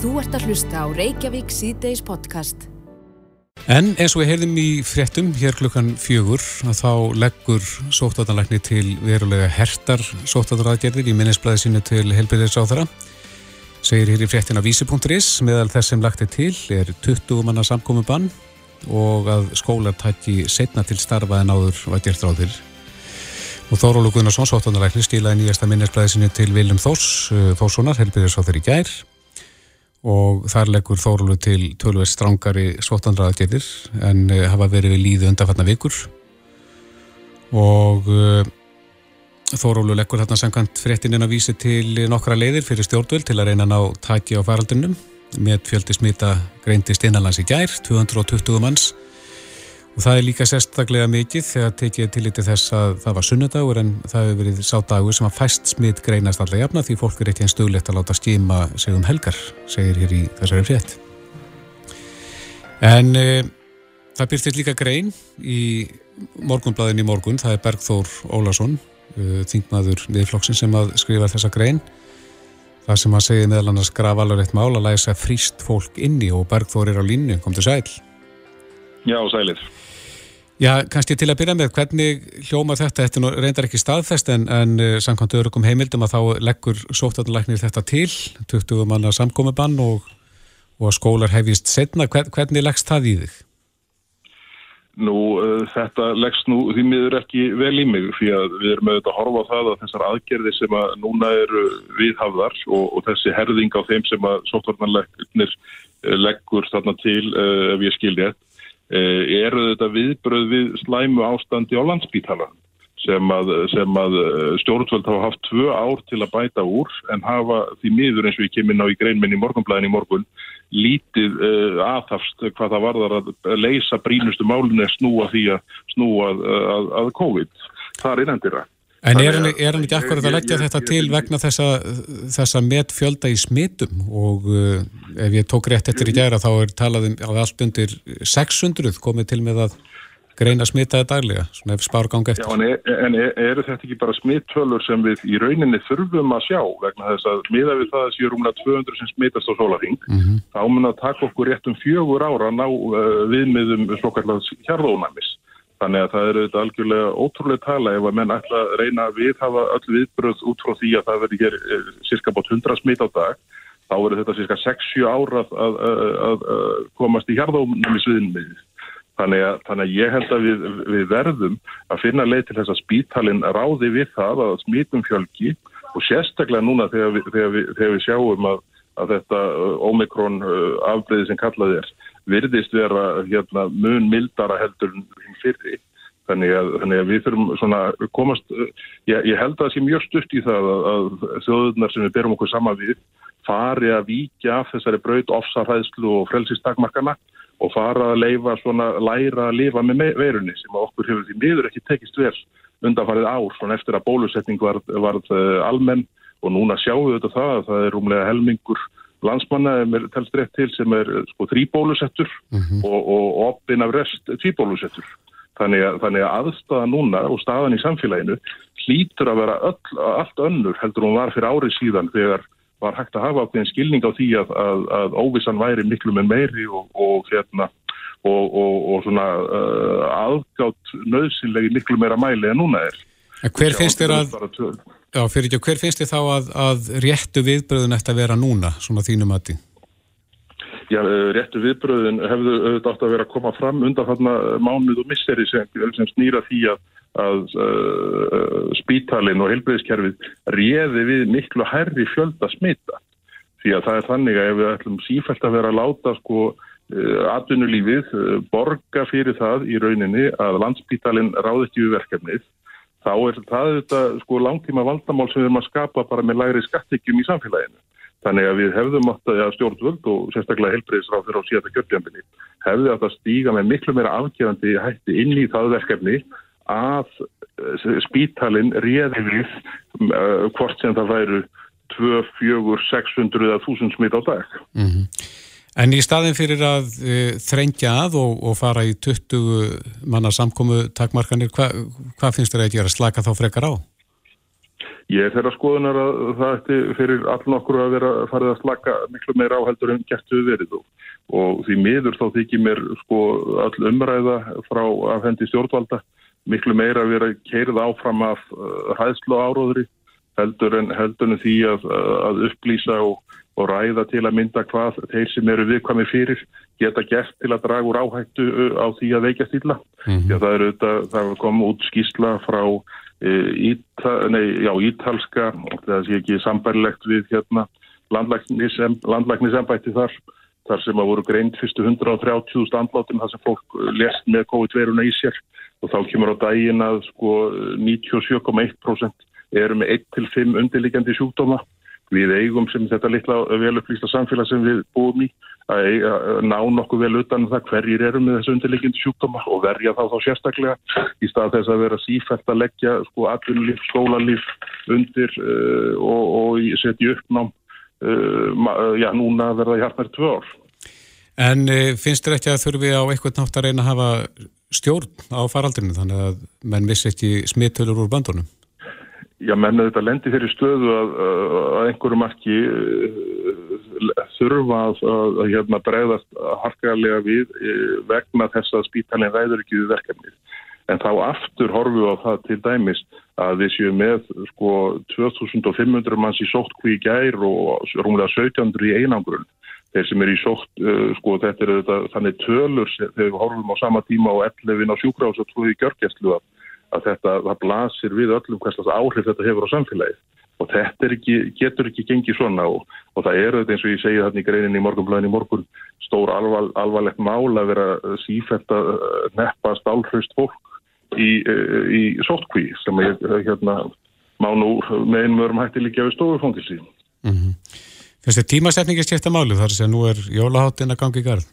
Þú ert að hlusta á Reykjavík síðdeis podcast. En eins og við heyrðum í fréttum hér klukkan fjögur að þá leggur sóttatanlækni til verulega hertar sóttataradgerðir í minnisblæði sínu til helbyrðisáþara. Segir hér í fréttin af vísi.is meðal þess sem lagt er til er 20 manna samkomi bann og að skólar tætti setna til starfa en áður var gert ráðir. Og Þórólu Gunnarsson, sóttatanlækni, skilaði nýjasta minnisblæði sínu til Viljum Þós, eh, Þóssonar, helbyrðisáþar í gær og þar leggur Þórulu til tölveg strángari svotandraðagetir en uh, hafa verið við líðu undanfarnar vikur. Og uh, Þórulu leggur þarna samkvæmt fréttinina vísi til nokkra leiðir fyrir stjórnvöld til að reyna að ná taki á faraldunum með fjöldi smita greintist innanlands í gær 220 manns Og það er líka sérstaklega mikið þegar tekið til litið þess að það var sunnudagur en það hefur verið sá dagur sem að fæst smitt greinast alltaf jafna því fólk er ekki einn stöðlegt að láta skýma sig um helgar, segir hér í þessari frétt. En e, það byrtir líka grein í morgunblæðin í morgun, það er Bergþór Ólason, e, þingmaður viðflokksinn sem að skrifa þessa grein. Það sem að segja meðal annars graf alveg eitt mál að læsa fríst fólk inni og Bergþór er á línu, kom til sæl. Já, sælir. Já, kannski til að byrja með, hvernig hljómar þetta, þetta reyndar ekki staðfest en, en uh, samkvæmt örugum heimildum að þá leggur sóttatunleiknir þetta til, 20 manna samkomiðbann og, og skólar hefist setna, Hvern, hvernig leggst það í þig? Nú, uh, þetta leggst nú því miður ekki vel í mig því að við erum auðvitað að horfa á það að þessar aðgerði sem að núna eru viðhafðar og, og þessi herðing á þeim sem að sóttatunleiknir leggur þarna til, uh, ef ég skildi þetta, Eh, eru þetta viðbröð við slæmu ástandi á landsbítala sem að, að eh, stjórnvöld hafa haft tvö ár til að bæta úr en hafa því miður eins og ég kemur ná í greinmenn í morgunblæðin í morgun lítið uh, aðhafst hvað það varðar að leysa brínustu málunni snúa því að snúa að, að, að COVID. Það er innendira. En er hann, er hann ekki akkurat að leggja þetta til vegna þessa, þessa metfjölda í smitum og uh, ef ég tók rétt eftir í gæra þá er talaðum á allt undir 600 komið til með að greina smitaði daglega, svona ef spár gangi eftir. Já, en, er, en er, eru þetta ekki bara smittölur sem við í rauninni þurfum að sjá vegna þess að miða við það að séu rúmlega 200 sem smitast á sólarhing, mm -hmm. þá mun að taka okkur rétt um fjögur ára að ná uh, viðmiðum svokallega hjarðónæmis Þannig að það eru þetta algjörlega ótrúlega tala ef að menn ætla að reyna að viðhafa öll viðbröð út frá því að það verður hér eh, cirka bát 100 smít á dag. Þá verður þetta cirka 6-7 ára að, að, að, að komast í hjarðónum í sviðinni. Þannig, þannig að ég held að við, við verðum að finna leið til þess að spítalinn ráði við það að smítum fjölki og sérstaklega núna þegar við, þegar við, þegar við sjáum að þetta Omikron eh, afbreyði sem kallaði er virðist vera hérna, mun mildara heldur fyrri. Þannig að, þannig að við þurfum svona komast, ég, ég held að það sé mjög stutt í það að, að þjóðunar sem við berum okkur sama við fari að víkja af þessari braut ofsarhæðslu og frelsistakmarkana og fara að leifa svona læra að lifa með veirunni sem okkur hefur því miður ekki tekist vel undanfarið ár svona eftir að bólusetning var, var uh, almenn og núna sjáum við þetta það að það er rúmlega helmingur landsmanna er telst rétt til sem er sko þrýbólusettur mm -hmm. og, og opin af rest tvíbólusettur. Þannig að, þannig að aðstæða núna og staðan í samfélaginu hlýtur að vera öll, allt önnur heldur hún var fyrir árið síðan þegar var hægt að hafa ákveðin skilning á því að, að, að óvissan væri miklu með meiri og, og, hérna, og svona uh, aðgátt nöðsynlegi miklu meira mæli en núna er. Hver finnst þér að... Já, fyrir ekki, hver finnst þið þá að, að réttu viðbröðun eftir að vera núna, svona þínum aðti? Já, eh, réttu viðbröðun hefðu auðvitað átt að vera að koma fram undan þarna mánuð og misseri sem, sem snýra því að, að uh, spítalinn og heilbreyðiskerfið réði við miklu herri fjölda smita. Því að það er þannig að ef við ætlum sífælt að vera að láta sko uh, atvinnulífið borga fyrir það í rauninni að landspítalinn ráði ekki við verkefnið þá er það þetta sko langtíma vandamál sem við erum að skapa bara með læri skattekjum í samfélaginu. Þannig að við hefðum átt að stjórnvöld og sérstaklega helbreyðisráð fyrir á síðan kjörtjambinni hefði átt að stíga með miklu meira afgjörandi hætti inn í það verkefni að eh, spítalinn réði við uh, hvort sem það væru 2, 4, 600 eða 1000 smitt á dag. Mm -hmm. En í staðin fyrir að e, þrengja að og, og fara í 20 manna samkomu takmarkanir, hva, hvað finnst þér að gera? Slaka þá frekar á? Ég er þeirra skoðunar að það ætti fyrir allan okkur að vera farið að slaka miklu meira áheldur en gert við verið og, og því miður þá þykir mér sko all umræða frá að hendi stjórnvalda miklu meira að vera keirð áfram af uh, hæðslu áróðri heldur en, heldur en því að, að upplýsa og, og ræða til að mynda hvað þeir sem eru viðkvæmi fyrir geta gert til að draga úr áhættu uh, á því að veikja stýla. Mm -hmm. Það er auðvitað, það kom út skísla frá Íta, nei, já, ítalska það sé ekki sambærlegt við hérna landlæknisembætti þar þar sem að voru greint fyrstu 130.000 andlátum þar sem fólk lest með COVID-veruna í sér og þá kemur á daginn að sko 97,1% eru með 1-5 undirliggjandi sjúkdóma við eigum sem þetta litla velupplýsta samfélag sem við búum í að ná nokkuð vel utan um það hverjir eru með þessu undirleikindi sjúkdóma og verja þá þá sérstaklega í stað þess að vera sífælt að leggja sko atvinnulíf, skólalíf undir uh, og, og setja uppnám uh, já núna verða hartmæri tvö ár. En uh, finnst þér ekki að þurfi á eitthvað nátt að reyna að hafa stjórn á faraldrinu þannig að menn vissi ekki smittölur úr bandunum? Já, menn að þetta lendir þeirri stöðu að, að einhverju marki uh, þurfa að, að, að hérna, bregðast harkalega við uh, vegna þess að spítalinn ræður ekki við verkefnið. En þá aftur horfum við á það til dæmis að við séum með sko 2500 manns í sóttkví gær og rúmlega 1700 í einangrun. Þeir sem er í sótt, uh, sko þetta er þetta, þannig tölur þegar við horfum á sama tíma og 11 á sjúkrás og 2 í gjörgjastlu að þetta, það blasir við öllum hverslega áhrif þetta hefur á samfélagið. Og þetta ekki, getur ekki gengið svona og, og það eru þetta eins og ég segi þarna í greinin í morgunblæðin í morgun stór alvar, alvarlegt mál að vera sífælt að neppa stálhraust fólk í, í sótkví sem ég hérna má nú með einum öðrum hætti líka við stofufóngilsi mm -hmm. Þessi tímasetningi skipta máli þar sem nú er jólaháttin að gangi í garð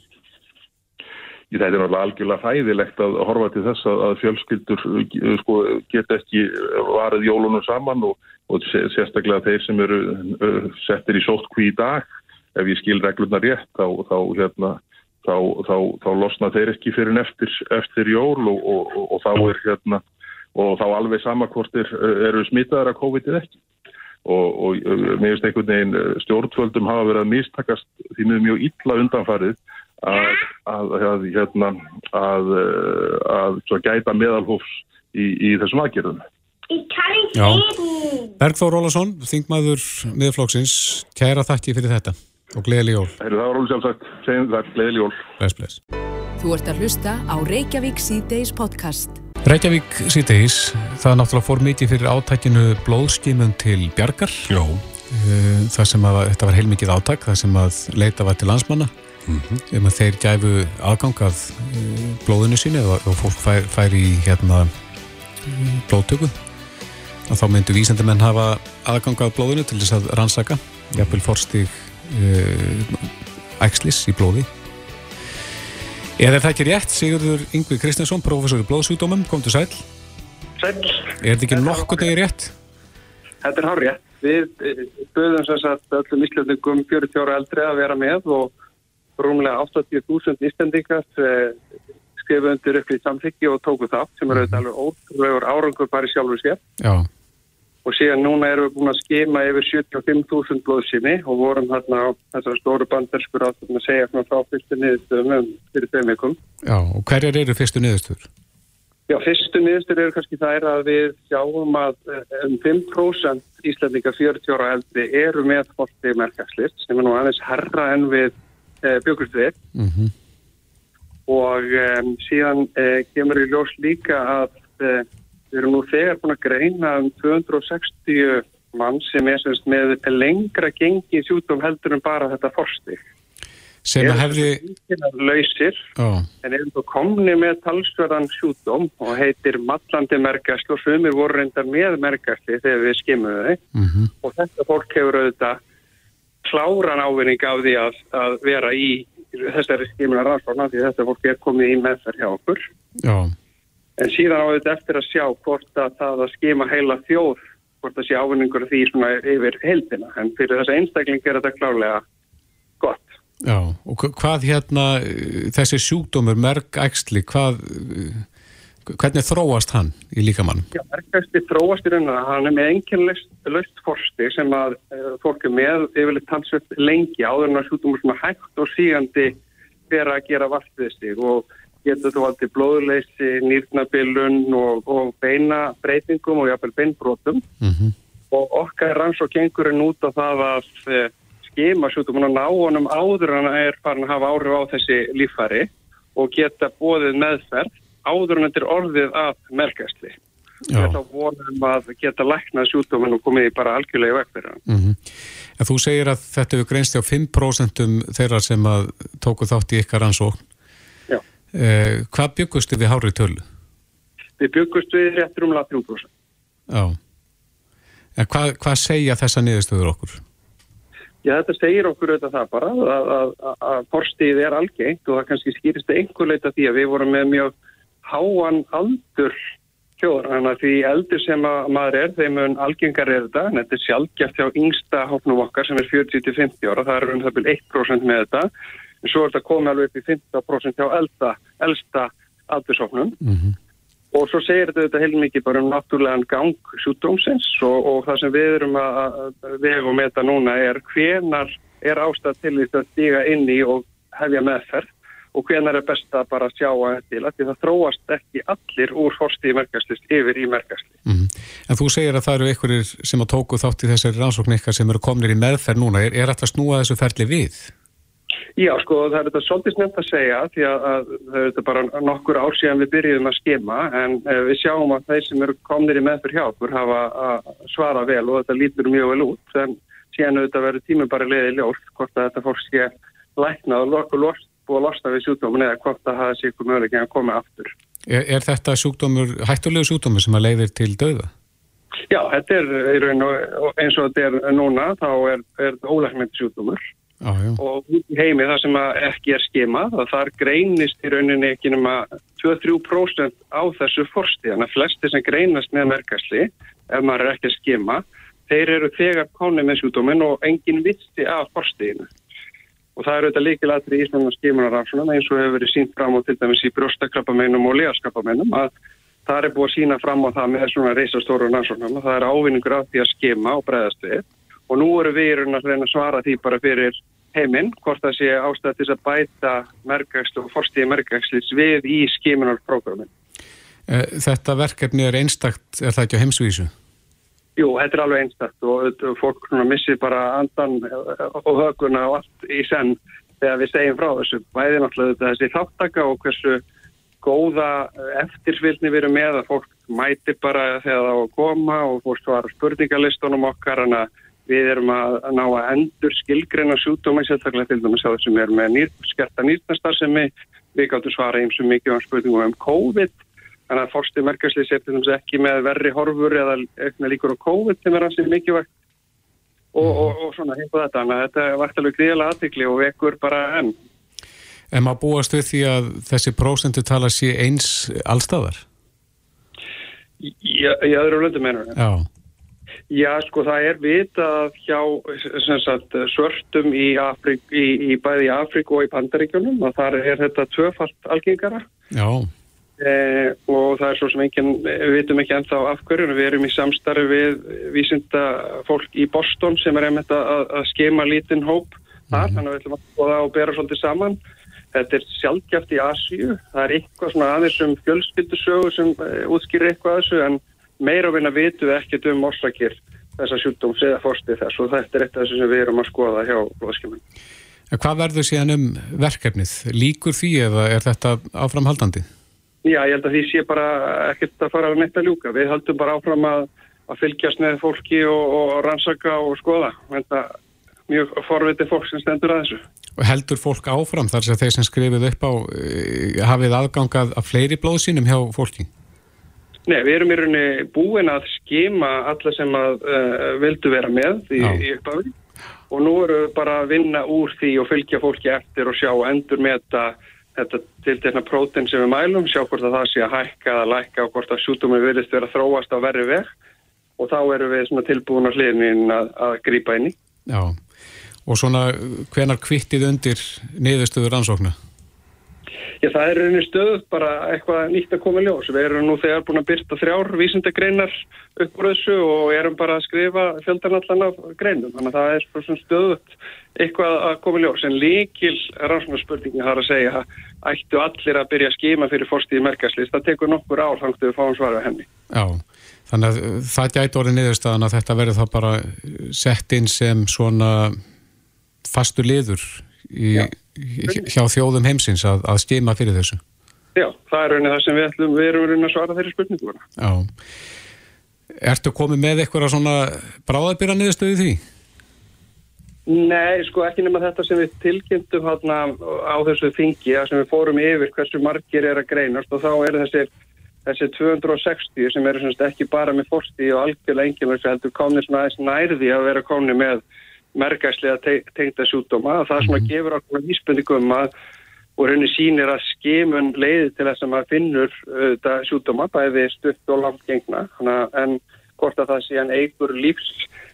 Þetta er náttúrulega algjörlega hæðilegt að horfa til þess að fjölskyldur eh, sko, get ekki varið jólunum saman og, og sérstaklega þeir sem eru uh, settir í sótkví í dag, ef ég skil reglurna rétt, þá, þá, hérna, þá, þá losna þeir ekki fyrir eftir, eftir jól og, og, og þá er hérna, og þá alveg samakvortir eru smitaðar að COVID-19 ekki. Og mér finnst einhvern veginn stjórnvöldum hafa verið að mistakast því mjög illa undanfarið að, að, að, hérna, að, að gæta meðalhófs í, í þessum aðgerðum. Bergþór Rólasson, þingmaður miðflóksins, kæra þakki fyrir þetta og gleðileg jól. Það var alveg sjálfsagt, segjum það, gleðileg jól. Bless, bless. Þú ert að hlusta á Reykjavík C-Days podcast. Reykjavík C-Days, það náttúrulega fór mikið fyrir átækinu blóðskímun til Bjarkar. Jó. Eh, það sem að, þetta var heilmikið átæk, það sem að leita var til landsmanna mm -hmm. um að þeir gæfu aðgang að uh, blóðinu síni og, fólk fær, fær í hérna, blóðtöku og þá myndu vísendumenn hafa aðgang að blóðinu til þess að rannsaka jafnvel forstig uh, ægslis í blóði Er það ekki rétt, Sigurður Yngvi Kristinsson, professor í blóðsjúdómum, kom til sæl? Sæl. Er þetta ekki nokkuð degi rétt? Þetta er hár rétt. Við böðum þess að öllum íslendingum 40 ára eldri að vera með og rúmlega 80.000 ístendingar eh, skrifu undir upp í samþykki og tóku það sem er auðvitað alveg ótrúlegur árangur bara sjálfur sér. Já. Og síðan núna erum við búin að skema yfir 75.000 blóðsými og vorum hérna á þessari stóru banderskur að segja frá fyrstu niðurstöðum um fyrir tveim vikum. Já, og hverjar eru fyrstu niðurstöður? Já, fyrstu niðurstöður eru kannski þær að við sjáum að eh, um 5% íslendingar 40 ára eldri eru með fórstið merkjafslist sem er nú aðeins herra en við uh, byggust við mm -hmm. og um, síðan uh, kemur í ljós líka að uh, við erum nú þegar búin að greina um 260 mann sem er semst með lengra gengi sjútum heldur en bara þetta forstig sem að hefði lausir oh. en erum þú komni með talsverðan sjútum og heitir mallandi merkast og sumir voru reyndar með merkasti þegar við skimmuðu mm -hmm. og þetta fólk hefur auðvitað kláran ávinning af því að, að vera í þessari skimina rannsóknar því þetta fólk er komið í meðferð hjá okkur. Já. En síðan á þetta eftir að sjá hvort að það að skima heila þjóð, hvort að sé ávinningur því svona yfir heildina. En fyrir þessa einstakling er þetta klárlega gott. Já, og hvað hérna, þessi sjúkdómur, merk ægsli, hvað, Hvernig þróast hann í líkamann? Já, merkæsli þróast í raun og hann er með enginleist forsti sem að uh, fólk er með yfirleitt talsveit lengi áður en að sjútumur svona hægt og sígandi fyrir að gera vart við sig og getur þú alltaf blóðleysi, nýrnabilun og, og beina breytingum og jáfnveil beinbrotum mm -hmm. og okkar rannsók gengurinn út á það að uh, skema sjútumur og ná honum áður en að er farin að hafa áhrif á þessi lífari og geta bóðið meðferð áður en þetta er orðið af merkastli. Þetta vonum að geta læknað sjúkdóminn og komið bara algjörlega í vekk fyrir hann. Mm -hmm. Þú segir að þetta hefur greinst á 5% þeirra sem að tóku þátt í ykkar ansókn. Já. Eh, hvað byggustu við hárið tölu? Við byggustu við réttur umlað 3%. Já. En hvað, hvað segja þessa niðurstöður okkur? Já, þetta segir okkur auðvitað það bara að, að, að forstíð er algengt og það kannski skýrist einhver leita því að við vorum með mjög háan aldur kjóður, þannig að því eldur sem að maður er, þeim mun algengar er þetta, en þetta er sjálfgeft hjá yngsta hóknum okkar sem er 40-50 ára, það er um það byrjum 1% með þetta, en svo er þetta komið alveg upp í 15% hjá elda, elsta aldurshóknum mm -hmm. og svo segir þetta heil mikið bara um náttúrulegan gang sjútdómsins og, og það sem við erum að vega og meta núna er hvenar er ástæð til því að stiga inn í og hefja meðferð og hvenar er best að bara sjá að til það þróast ekki allir úr horsti í merkastlist yfir í merkastli. Mm. En þú segir að það eru einhverjir sem að tóku þátt í þessari rannsókn ykkar sem eru komnir í meðferð núna. Er, er þetta snúað þessu ferli við? Já, sko, það er þetta svolítið snemt að segja því að, að það er þetta bara nokkur ár síðan við byrjuðum að skema en eh, við sjáum að þeir sem eru komnir í meðferð hjá okkur hafa að svara vel og þetta lítur mjög vel út en síðan auðvitað verður tímum bara leiðið ljós hvort að þetta fólk sé læknað og lokku lost búið að losta við sjúkdómin eða hvort að hafa sér ykkur möguleik að koma aftur. Er, er þetta sjúkdómur, hættulegu sjúkdómur sem að leiðir til döða? Já, þetta er eins og þetta er núna, þá er, er ólæknandi sjúkdómur ah, og heimi það sem ekki er skemað þar greinist í rauninni ekki nema 2-3% á þessu forsti, þannig að flesti sem greinast með merkasli, ef maður er ekki að skema, þeir eru þegar kánið með sjúkdómin og enginn visti af forstiðinu. Og það eru þetta líkilatri í Íslandum skimunarransunum eins og hefur verið sínt fram á til dæmis í brjóstakrappamennum og liðaskappamennum að það er búið að sína fram á það með svona reysastóru ransunum og það er ávinningur af því að skima og bregðast við. Og nú eru við að reyna að svara því bara fyrir heiminn hvort það sé ástæð til að bæta merkagslu og forstíði merkagslis við í skimunarprogrammin. Eh, þetta verkefni er einstakt, er það ekki á heimsvísu? Jú, þetta er alveg einstakt og fólk missir bara andan og höguna og allt í senn þegar við segjum frá þessu. Bæði náttúrulega þessi þáttaka og hversu góða eftirfylgni við erum með að fólk mæti bara þegar það á að koma og fólk svara spurningalistunum okkar en að við erum að ná að endur skilgreina sjúkdóma í sérstaklega til dæmis á þessum erum með nýr, skerta nýrnastar sem við gáttum svara eins og mikið á spurningum um COVID Þannig að fórstu merkastlið sér til þess ekki með verri horfur eða aukna líkur á COVID sem er ansið mikilvægt og, og, og svona hefur þetta. Þannig að þetta vart alveg gríðilega aðtikli og vekur bara enn. En maður búast við því að þessi prósendu tala sé eins allstæðar? Í öðru löndum mennur. Já. Já, sko það er vitað hjá sagt, svörtum í, Afrik, í, í bæði í Afrik og í Pandaríkjunum og þar er þetta tvöfalt algengara. Já. Eh, og það er svo sem enginn, við vitum ekki ennþá af hverju, við erum í samstarfi við vísinda fólk í Boston sem er einmitt að, að skema lítinn hóp þar, mm. þannig að við ætlum að skoða og bera svolítið saman. Þetta er sjálfgjæft í Asíu, það er eitthvað svona aðeins um fjölskyldusögu sem uh, útskýrir eitthvað að þessu en meira og vinna vitum við ekkert um orsakir þessa sjúkdóms eða fórstið þess og þetta er eitt af þessu sem við erum að skoða hjá blóðskjöman. Hvað verður síðan um verkefnið? Líkur því eða er þetta áframhaldandi? Já, ég held að því sé bara ekkert að fara að netta ljúka. Við höldum bara áfram að, að fylgjast með fólki og, og rannsaka og skoða. Þetta mjög forvitið fólk sem stendur að þessu. Og heldur fólk áfram þar sem þeir sem skrifið upp á eh, hafið aðgangað af fleiri blóðsýnum hjá fólki? Nei, við erum í rauninni búin að skima alla sem að uh, vildu vera með í, í upphafi og nú eru við bara að vinna úr því og fylgja fólki eftir og sjá endur með þetta þetta tiltekna prótein sem við mælum, sjá hvort að það sé að hækka eða lækka og hvort að sjútumir virðist vera þróast á verri veg og þá eru við tilbúin á hliðin að, að grýpa inn í. Já, og svona hvenar kvittið undir niðurstöður ansóknu? Já, það er rauninni stöðut bara eitthvað nýtt að koma ljós. Við erum nú þegar búin að byrta þrjár vísindagreinar upp úr þessu og erum bara að skrifa fjöldanallan af greinum. Þannig að það er svona stöðut eitthvað að koma ljós. En líkil rannsóknarspurningi har að segja að ættu allir að byrja að skima fyrir fórstíði merkaslist. Það tekur nokkur ál þannig að við fáum svaru henni. Já, þannig að það gæti orðið niðurstaðan að þetta verður þá bara sett inn sem svona fastur liður í, hjá þjóðum heimsins að, að skima fyrir þessu. Já, það er raunin það sem við, ætlum, við erum raunin að svara þeirri spurningu. Já. Ertu komið með eitthvað svona bráðabýra niðurstöðu því? Nei, sko ekki nema þetta sem við tilkynntum hérna á þessu þingi að sem við fórum yfir hversu margir er að greinast og þá er þessi, þessi 260 sem eru ekki bara með fórsti og algjörlega verður heldur komnið svona aðeins nærði að vera komnið með mergæslega te tengda sjúkdóma og það sem að mhm. gefur okkur vísbendingum að og henni sínir að skimun leiði til þess að maður finnur uh, sjúkdóma bæði stutt og langt gengna en hvort að það sé en eigur lífs,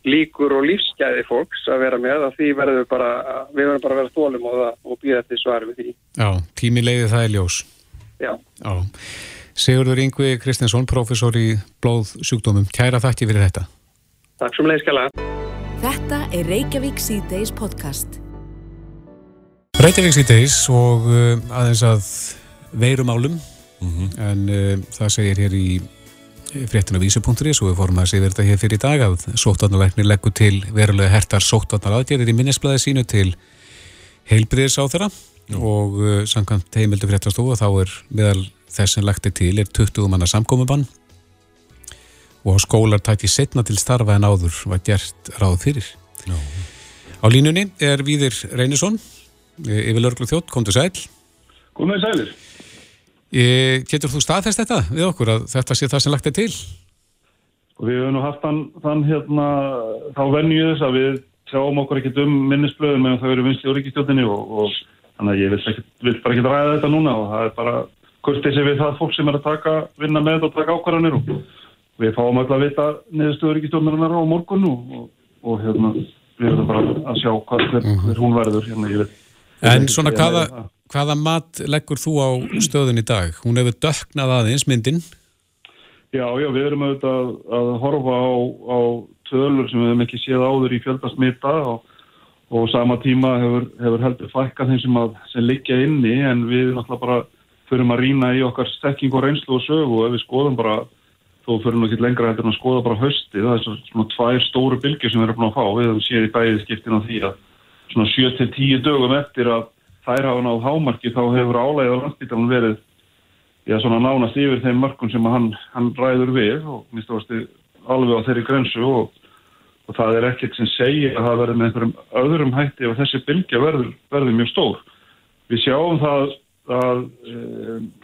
líkur og lífsgæði fólks að vera með að því verður bara við verðum bara að vera þólum og, og býða eftir svar við því. Já, tími leiði það er ljós. Já. Já. Sigurður Yngvi Kristinsson, professor í blóðsjúkdómum, kæra þakki fyrir þetta. Takk sem leiðskala. Þetta er Reykjavík C-Days podcast. Reykjavík C-Days og uh, aðeins að veirum álum mm -hmm. en uh, það segir hér í fréttina vísu.is og við fórum að segja þetta hér fyrir í dag að sótvarnalæknir leggur til verulega hertar sótvarnar aðgerðir í minnisblæði sínu til heilbriðis á þeirra Jú. og uh, samkvæmt heimildu fréttastofu þá er meðal þess sem lagtir til er 20 manna samkomiðbann og skólar tæti setna til starfa en áður var gert ráð fyrir. Já. Á línunni er Víðir Reynisson, yfir lörglu þjótt, kom til sæl. Komið sælir. Getur þú staðfest þetta við okkur að þetta sé það sem lagt er til? Og við hefum nú haft þann, þann hérna, þá þess að við sjáum okkur ekkert um minnisblöðum meðan það eru vinst í oríkistjóttinni og, og þannig að ég vil, ekki, vil bara ekki ræða þetta núna og það er bara kurtið sem við það fólk sem er að taka, vinna með og taka ákvarðanir og við fáum alltaf að vita neðurstöður ekki stjórnarinnar á morgun og, og, og hérna, við verðum bara að sjá hvað, hver, mhm. hver hún verður hérna, En svona hvaða, hvaða mat leggur þú á stöðun í dag? Hún hefur döknað aðeins myndin Já, já, við erum auðvitað að, að horfa á, á tölur sem við hefum ekki séð áður í fjöldasmita og, og sama tíma hefur, hefur heldur fækka þeim sem, að, sem liggja inni en við náttúrulega bara förum að rýna í okkar stekking og reynslu og sögu og ef við skoðum bara þó fyrir nú ekki lengra heldur en að skoða bara hösti það er svona tvær stóru bylgjur sem við erum að fá. Við hefum séð í bæðið skiptin á því að svona 7-10 dögum eftir að þær hafa náð hámarki þá hefur álæðið á landsbítalun verið já svona nánast yfir þeim markun sem hann, hann ræður við og minnst þú varst alveg á þeirri grensu og, og það er ekkert sem segir að það verður með einhverjum öðrum hætti ef þessi bylgja verður, verður mjög stór. Við sjáum það að e,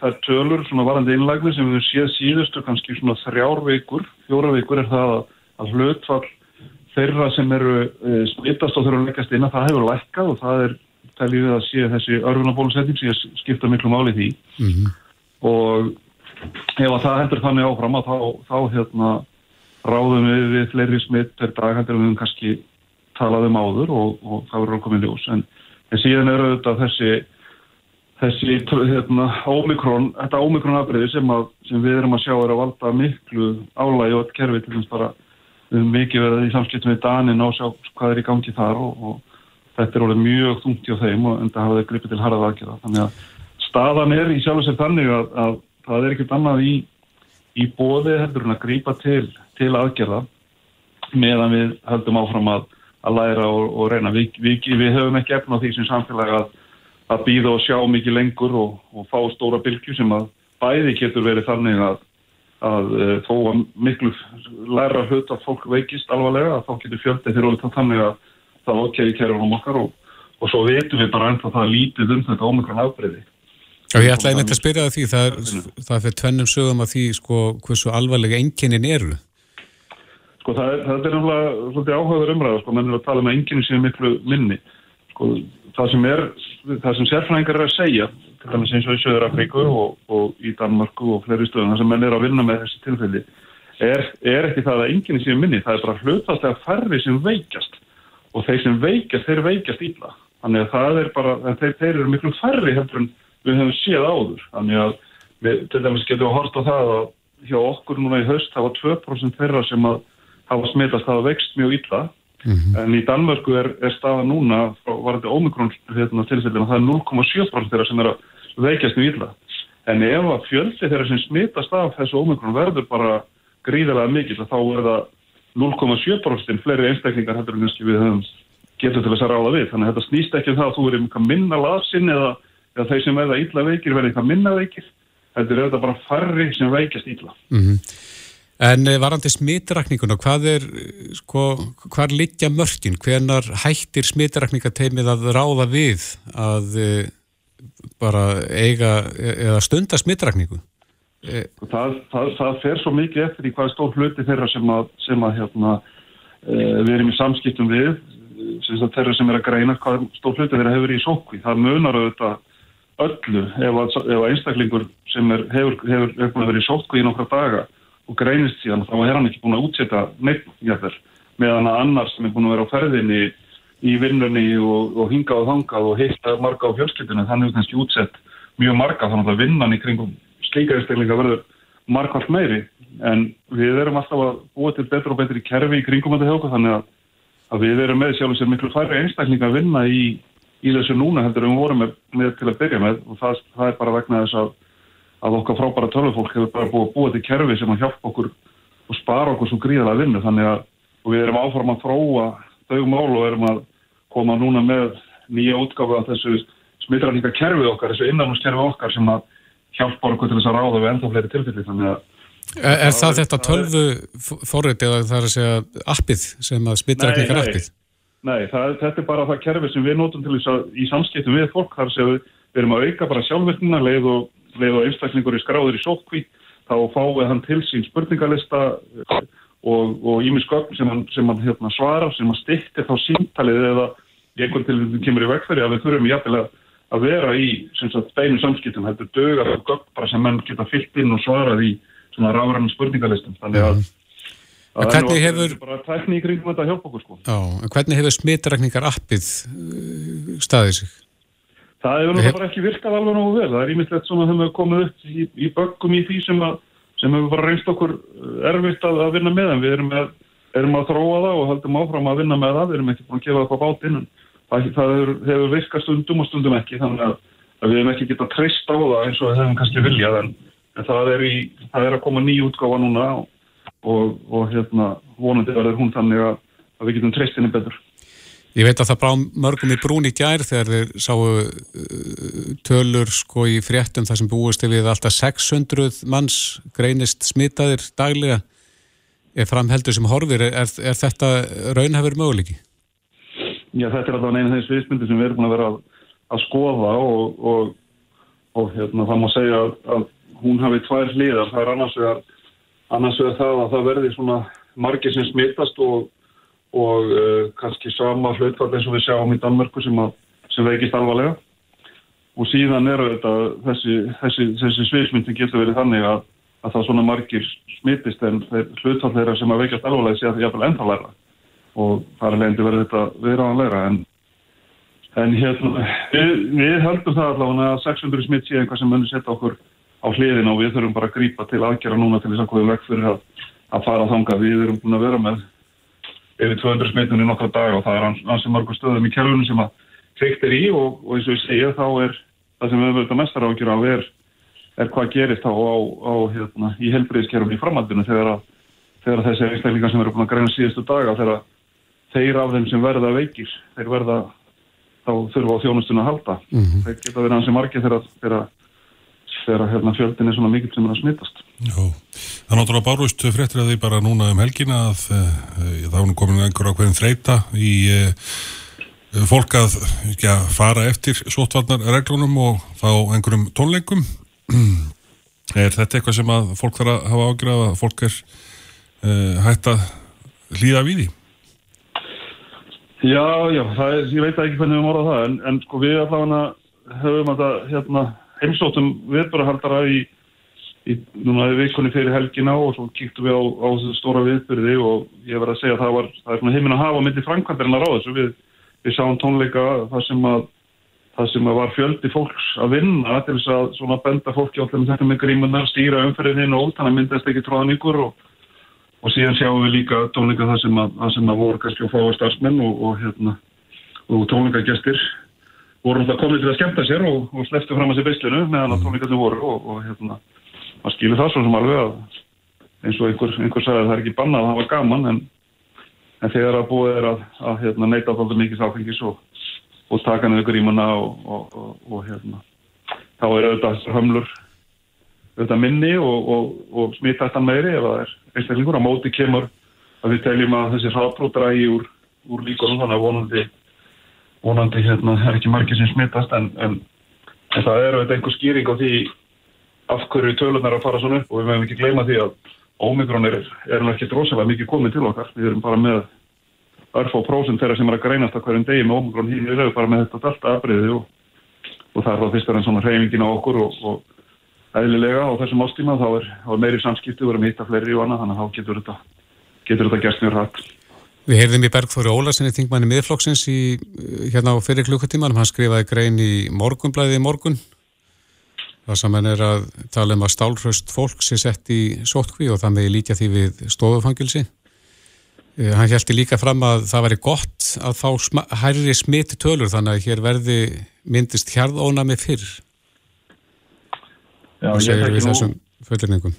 það er tölur svona varandi innlægni sem við séð síðustu kannski svona þrjár veikur, fjóra veikur er það að, hlutfall þeirra sem eru e, smittast og þurfa að leggast inn að það hefur lækkað og það er teljið að sé þessi örfunabólusetning sem skipta miklu máli því mm -hmm. og ef að það hendur þannig áfram að þá, þá hérna ráðum við við fleiri smitt per dag hendur við um kannski talaðum áður og, og það verður okkur með ljós en, en síðan eru þetta þessi þessi hérna, ómikrón, þetta ómikrón-abriði sem, sem við erum að sjá er að valda miklu álægi og kerfi til þess bara erum mikið verið í samskiptum við Danin og sjá hvað er í gangi þar og, og þetta er orðið mjög þungt hjá þeim og enda hafa þeir gripið til harðað aðgjörða. Þannig að staðan er í sjálf og sér þannig að, að það er ekkert annað í, í bóði heldur en að gripa til, til aðgjörða meðan við höldum áfram að, að læra og, og reyna. Vi, vi, við höfum ekki efna á því sem samfélag að að býða og sjá mikið lengur og, og fá stóra bylgu sem að bæði getur verið þannig að, að e, þó að miklu læra hlut að fólk veikist alvarlega að þá getur fjöldið þegar það þannig að það okkegi kæra um okkar og, og svo veitum við bara ennþá það lítið um þetta ómikran afbreyði. Já, ég ætlaði neitt að spyrja það því það er, það fyrir tvennum sögum að því sko hversu alvarlega enginnin eru. Sko það er, það er náttúrulega áhugaður umræða sko, mennir að tala um enginnin sem er miklu minni. Sko það sem er, það sem sérfræðingar er að segja, til dæmis eins og í Söður Afríku og, og í Danmarku og fleiri stöðum, það sem menn er að vinna með þessi tilfelli, er, er ekki það að enginni séu minni, það er bara hlutastlega færri sem veikjast og þeir sem veikjast, þeir veikjast ílla. Þannig að það er bara, þeir, þeir eru miklu færri heldur en við höfum séð áður. Þannig að við til dæmis getum við að horta það að hjá okkur núna í haust það var 2% þeirra sem að hafa smitast að vext mjög illa mm -hmm. en í Danmörku er, er staða núna var þetta ómikrón hérna, tilfellin að það er 0,7% þeirra sem er að veikjast mjög illa. En ef að fjöldi þeirra sem smitast af þessu ómikrón verður bara gríðarlega mikil þá er það 0,7% fleiri einstaklingar heldur en við höfum getur til þess að ráða við. Þannig að þetta snýst ekki um það að þú verður eitthvað minna lasinn eða, eða þeir sem verða illa veikir verður eitthvað minna veikir Þetta er auðvitað bara farri sem veikast ítla. Mm -hmm. En eh, varandi smitrakninguna, hvað er, sko, hvað liggja mörgin? Hvenar hættir smitrakningateimið að ráða við að e, bara eiga eða stunda smitrakningu? E það, það, það fer svo mikið eftir í hvað stór hluti þeirra sem að, sem að hérna, e, við erum í samskiptum við, sem þeirra sem er að greina hvað stór hluti þeirra hefur í sókvi. Það munar auðvitað öllu ef að einstaklingur sem er, hefur, hefur, hefur verið sótku í nokkra daga og greinist síðan þá er hann ekki búin að útsetta neitt jáfnvel meðan að annars sem er búin að vera á ferðinni í vinnunni og, og hingað og þangað og heita marga á fjölskyldinu þannig að kannski útsett mjög marga þannig að vinnan í kringum slíka einstaklinga verður margvall meiri. En við erum alltaf að búa til betur og betri kerfi í kringum þetta hjóku þannig að, að við erum með sjálf sér miklu færri einstaklinga að vinna í í þessu núna heldur við vorum með, með til að byrja með. Og það, það er bara vegna þess að, að okkar frábæra tölvufólk hefur bara búið að búa til kerfi sem að hjálpa okkur og spara okkur svo gríðalega vinnu. Þannig að við erum áforma að þróa þau mál og erum að koma núna með nýja útgafu af þessu smittræninga kerfið okkar, þessu innanúskerfið okkar sem að hjálpa okkur til þess að ráða við enda fleiri tilfelli. Þannig að Er, er það þetta tölvu forrið eða það er að segja appið sem að smittrækningar appið? Nei, það, þetta er bara það kerfi sem við notum til þess að í samskiptum við fólk þar sem við, við erum að auka bara sjálfverknina leið og, og einstaklingur í skráður í sótkví þá fáið hann til sín spurningalista og ímisköpn sem hann, sem hann hérna, svarar sem hann styrtir þá síntalið eða í einhvern til við kemur í vegfæri að við þurfum jæfnilega að vera í beinu samskiptum, þetta er dögar og gögn bara sem menn geta fyllt inn og svarað í ráðrann spurningalistum þannig að mm -hmm. Hvernig hefur... Bara tækni í kringum þetta að hjálpa okkur sko. Já, en hvernig hefur smitrakningar appið uh, staðið sig? Það hefur náttúrulega ekki virkað alveg náðu vel. Það er ímislegt svona að hefur komið upp í, í böggum í því sem, að, sem hefur bara reynst okkur uh, erfitt að, að vinna með en við erum, með, erum að þróa það og höldum áfram að vinna með það. Við erum ekki búin að gefa það á bátinn. Það, það hefur, hefur virkað stundum og stundum ekki þannig að, að við hefum ekki getað treyst á það eins og það hefum kannski viljað en, en það, er í, það er að koma ný útgáfa núna og og, og hérna, vonandi verður hún þannig að, að við getum treyst henni betur. Ég veit að það brá mörgum í brún í gær þegar þeir sáu uh, tölur sko í fréttum þar sem búist við alltaf 600 manns greinist smitaðir daglega er framheldur sem horfir. Er, er þetta raunhafur möguleiki? Já, þetta er alltaf einu af þeim sviðsmyndir sem við erum að vera að, að skoða og, og, og hérna, það má segja að, að hún hafi tvær hliðar. Það er annars vegar það að það verði svona margir sem smittast og, og uh, kannski sama hlutfall eins og við sjáum í Danmörku sem, að, sem veikist alvarlega og síðan eru þetta þessi, þessi, þessi sviðsmyndi getur verið þannig að, að það svona margir smittist en hlutfall þeirra sem að veikast alvarlega sé að það er jæfnvel ennþá læra og það er leiðandi verið þetta viðraðanleira en, en hérna við, við höldum það allavega að 600 smitt sé einhvað sem munir setja okkur á hliðin og við þurfum bara að grýpa til aðgjara núna til þess að komum vekk fyrir að, að fara að þanga. Við erum búin að vera með yfir 200 smittunni nokkra dag og það er ansið margur stöðum í kjærlunum sem að kveikt er í og, og eins og ég segja þá er það sem við höfum að mestar ágjara á er, er hvað gerist þá á, á hérna, í helbriðiskerfum í framhaldinu þegar, að, þegar þessi einstaklingar sem eru búin að greina síðustu daga þegar þeir af þeim sem verða veikir, þeir verða þá þurfa á þjónustun að halda. Mm -hmm. Þeir geta verið ansið margir þegar, þegar þegar hérna, fjöldin er svona mikill sem er að smittast. Já, það er náttúrulega bárust fréttir að því bara núna um helgina að e, þá er komin einhver ákveðin þreita í e, fólk að ja, fara eftir sótvarnarreglunum og þá einhverjum tónleikum. Er þetta eitthvað sem að fólk þarf að hafa ágjörð að fólk er e, hægt að hlýða við í? Já, já, er, ég veit ekki hvernig við morðum það en, en sko við allavega höfum það hérna heimsóttum viðbörahaldara í, í núna vikunni fyrir helgina og svo kíktum við á, á þessu stóra viðbörði og ég verði að segja að það var svona heiminn að hafa myndi framkvæmdarinn að ráða þessu. Við, við sáum tónleika það sem að það sem var fjöldi fólks að vinna til þess að svona benda fólki með þetta með grímunar, stýra umferðin og þannig að myndast ekki tróðan ykkur og, og síðan sjáum við líka tónleika það sem að, það sem að voru kannski að fá starfsmenn og, og, hérna, og tónleikagestir voru alltaf komið til að skemta sér og, sleftu fram að sér beislinu meðan að tónleikarnir voru og hérna, maður skilur það svo sem alveg að eins og einhver, einhver sagði að það er ekki bannað að var gaman en, en þegar að búið er að, að hérna, neita þáttu mikið sáfengis og og taka niður grímuna og, og, og, og hérna, þá er auðvitað hömlur auðvitað minni og smittættan meiri ef það er einstaklingur. Á móti kemur að við teljum að þessi hraðbrót drægi úr, úr líkunum þannig að vonandi, vonandi hérna, er ekki margir sem smittast en, en, en það er auðvitað einhver skýring á því af hverju tölunar að fara svona upp og við meðum ekki gleyma því að Omikron er, er ekki drosalega mikið komið til okkar. Við erum bara með örfó prósent þeirra sem er að greinast að hverjum degi með omikron hín við erum bara með þetta delta aðbreyði og, og það er þá fyrst og enn svona hreyfingin á okkur og, og eðlilega á þessum ástíma þá er, er meiri samskipti, við erum hitta fleiri og annað þannig að þá getur þetta, þetta gerst mjög rætt. Við heyrðum í Bergþóri Ólarsinni þingmanni miðflokksins í, hérna á fyrir klukkutímanum, hann skrifaði grein í morgunblæði í morgun það sem hann er að tala um að stálröst fólk sé sett í sótkví og það með líka því við stofufangilsi Eh, hann heldur líka fram að það væri gott að fá hærri smitt tölur þannig að hér verði myndist hjarðónami fyrr. Já, og segir við þessum fullerningum.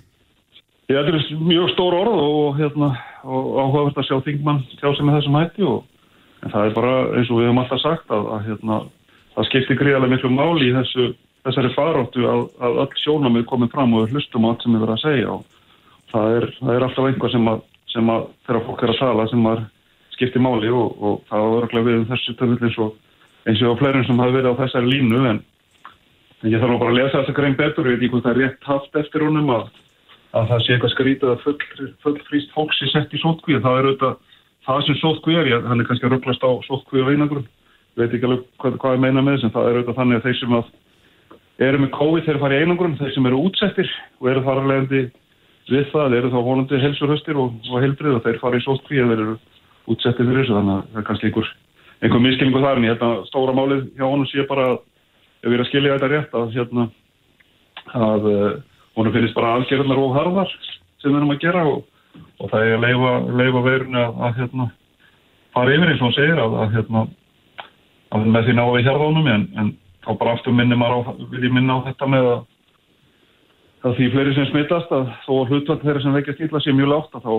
Ég þetta er mjög stór orð og, hérna, og áhugavert að sjá þingmann sjá sem er þessum hætti og það er bara eins og við höfum alltaf sagt að, að hérna, það skiptir gríðarlega miklu máli í þessu, þessari faróttu að, að öll sjónamið komið fram og hlustum á allt sem við verðum að segja og það er, það er alltaf einhvað sem að sem að þegar fólk er að tala sem að skipti máli og, og það var örglega við um þessu töfnil eins og eins og á fleirum sem hafi verið á þessari línu en, en ég þarf bara að lesa þessa grein betur og ég veit ekki hvort það er rétt haft eftir honum að, að það sé eitthvað skrítið að full, full fríst fólks er sett í sótkvíð það er auðvitað það sem sótkvíð er ég, hann er kannski að rugglast á sótkvíð og einangrun veit ekki alveg hvað, hvað ég meina með þess en það er auðvitað þannig að þeir sem að eru með COVID þeir fara í einangrun, þeir sem eru útsettir og eru þar að leiðandi við það eru þá vonandi helsurhöstir og, og helbrið og þeir fara í sótt kví að þeir eru útsettið fyrir þessu þannig að það er kannski einhver, einhver miskilningu þar en ég held að stóra málið hjá honum sé bara ef við erum að skilja þetta rétt að, hérna, að uh, honum finnist bara aðgerðnar og harðar sem við erum að gera og, og það er að leifa, leifa verðinu að, að hérna, fara yfir eins og hann segir að, hérna, að með því ná við hérðunum en, en þá bara aftur minnum að vil ég minna á þetta með að það því fleiri sem smittast að þó að hlutvall þeirra sem veikja stýla sé mjög látt að þá,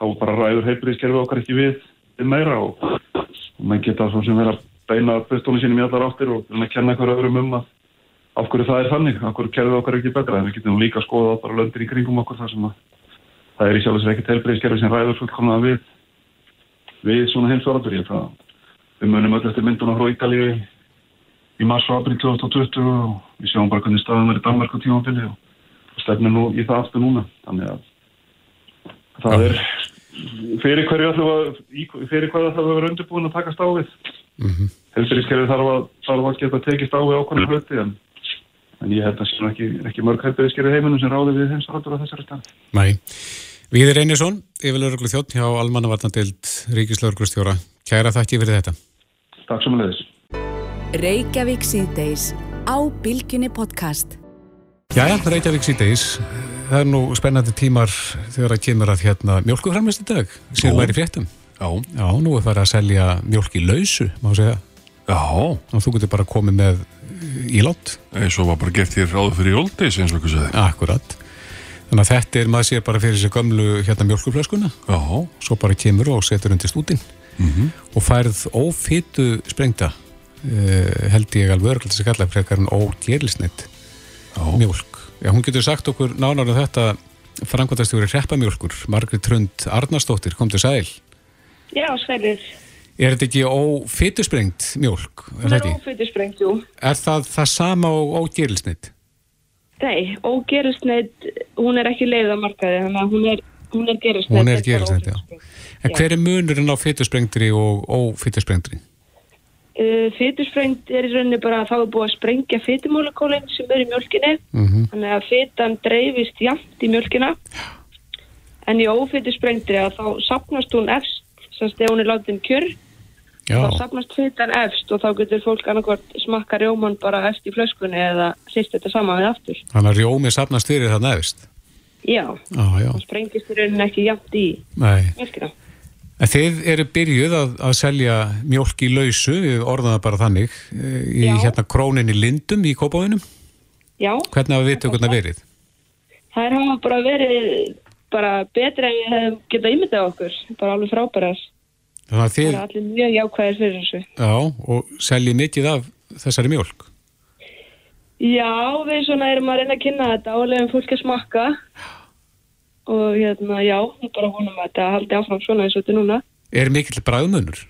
þá bara ræður heilbríðiskerfi okkar ekki við við meira og, og maður geta svo sem vera að beina bustónu sínum í allar áttir og að kenna eitthvað öðrum um að af hverju það er þannig, af hverju kerfið okkar ekki betra. En við getum líka að skoða bara löndir í kringum okkur þar sem að það er í sjálf og sér ekkert heilbríðiskerfi sem ræður fullkomna við við svona heimsvaratur ég það við munum öll eftir myndun á Ítalíu í mars og april 2020 og við sjáum bara hvernig staðan er í Danmark á tímafili og stefnum nú í það aftur núna. Þannig að það er fyrir hverju alltaf að vera undirbúin að takast á við mm -hmm. helbæriskerfi þarf að, þarf að geta tekist á við ákvæmlega hluti en, en ég held að það sé ekki, ekki mörg helbæriskerfi heiminum sem ráði við heimst á þessari stað Nei, Viðir Einarsson yfirlauruglu þjótt hjá Almannavarnandild Ríkislauruglustjóra, kæra þakki fyrir þetta. Takk sem að leiðis Reykjavík síðdeis á Bilginni podcast Jæja, Reykjavík síðdeis. Það er nú spennandi tímar þegar það kemur að hérna mjölkuframlist í dag, sér væri fréttum. Já. Já, nú er það að selja mjölk í lausu, má segja. Já. Og þú getur bara komið með ílátt. Eins og var bara gert hér ráðu fyrir jóldis, eins og ekki segði. Akkurat. Þannig að þetta er, maður sér bara fyrir þessi gamlu hérna mjölkuflöskuna. Já. Svo bara kemur og setur undir stútin. Mm -hmm. Og færð ófittu sprengta, uh, held ég alveg örglega þess að kalla frekar en ógerlisneitt mjölk. Já, hún getur sagt okkur nánar um þetta frangvandastjóri hreppamjölkur, Margrit Trund Arnarsdóttir, kom til sæl. Já, sælir. Er þetta ekki ófittusprengt mjölk? Er það er ófittusprengt, jú. Er það það sama og ógerilsnitt? Nei, ógerilsnitt, hún er ekki leið á markaði, þannig að hún er, hún er gerilsnitt. Hún er gerilsnitt, já. En hver er munurinn á fittusprengtri og ófittusprengtri? Uh, Fytursprengt er í rauninni bara að þá er búið að sprengja fytumólekólinn sem er í mjölkinni mm -hmm. þannig að fytan dreifist jæmt í mjölkina en í ófytursprengtri að þá sapnast hún efst semst ef hún er látið um kjör Já. þá sapnast fitan efst og þá getur fólk annarkvort smakka rjóman bara efst í flöskunni eða sýst þetta saman við aftur. Þannig að rjómi sapnast fyrir það neðist. Já, Já, já. það sprengist í rauninni ekki jafnt í Nei. mjölkina. En þið eru byrjuð að, að selja mjólk í lausu, orðum það bara þannig, eh, í Já. hérna króninni Lindum í Kópáinum. Já, Hvernig hafa viðtökurna verið? þær hafa bara verið bara betri en við hefum getað ímyndað okkur, bara alveg frábærar. Þannig að Það þið, er allir mjög jákvæðir fyrir þessu. já, og seljið mikið af þessari mjólk. Já, við svona erum að reyna að kynna þetta og leiðum fólk að smakka og hérna, já, við bara vonum að þetta haldi áfram svona eins og þetta núna. Er mikill bræðmunur?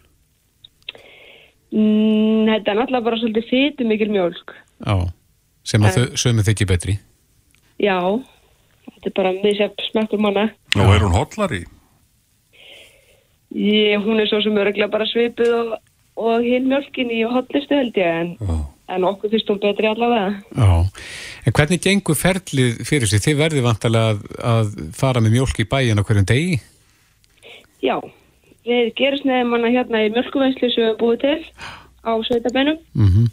Mm, þetta er náttúrulega bara svolítið fytu mikil mjölk. Já, sem að þau sömu þykir betri. Já, þetta er bara misjafn smekkur manna. Og er hún hotlari? Ég, hún er svo sem öruglega bara svipuð og, og hinn mjölkin í hotlistu held ég en, Já. En okkur finnst hún betri allavega. Já, en hvernig gengur ferlið fyrir sig? Þið verðið vantarlega að, að fara með mjólk í bæin á hverjum degi? Já, við gerist neðum hana hérna í mjölkuvennslu sem við höfum búið til á sveitabænum Mm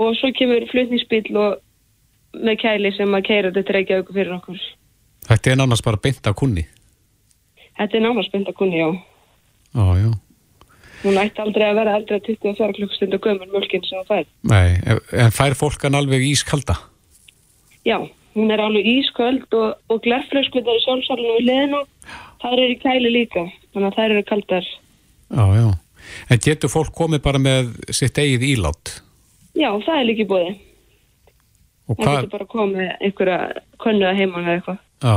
og svo kemur flutningsbíl og með kæli sem að keira þetta reykja auku fyrir okkur. Þetta er nánast bara beint af kunni. Þetta er nánast beint að kunni, já. Já, já. Hún ætti aldrei að vera eldri að 24 klukkstundu gömur mjölkin sem það fær. Nei, en- fær fólk hann alveg ískalda? Já, hún er alveg ísköld og, og glerflöskutar í sjálfsálunum við liðinu. Það eru í kæli líka, þannig að þær eru kaldar. Já, já. En getur fólk komið bara með sitt eigið ílát? Já, það er líka í. Og Það hvað, getur bara komið einhverja könnu að heimann eða eitthvað. já,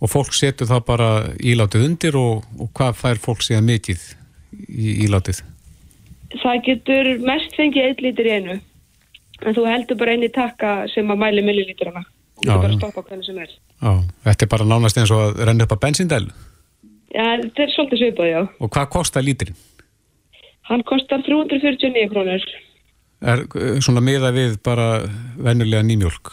og fólk setur það bara ílátið undir og, og hvað fær fólk síðan mikið í ílátið? Það getur mest fengið eitt lítur í einu. En þú heldur bara einn í takka sem að mæli millilítrana. Þú Já, getur bara já. að stoppa hvernig sem er. Já, þetta er bara nánast eins og að renna upp að bensindæl. Já, þetta er svolítið svipað, já. Og hvað kostar lítirinn? Hann kostar 349 krónur. Er eh, svona miða við bara venjulega nýmjólk?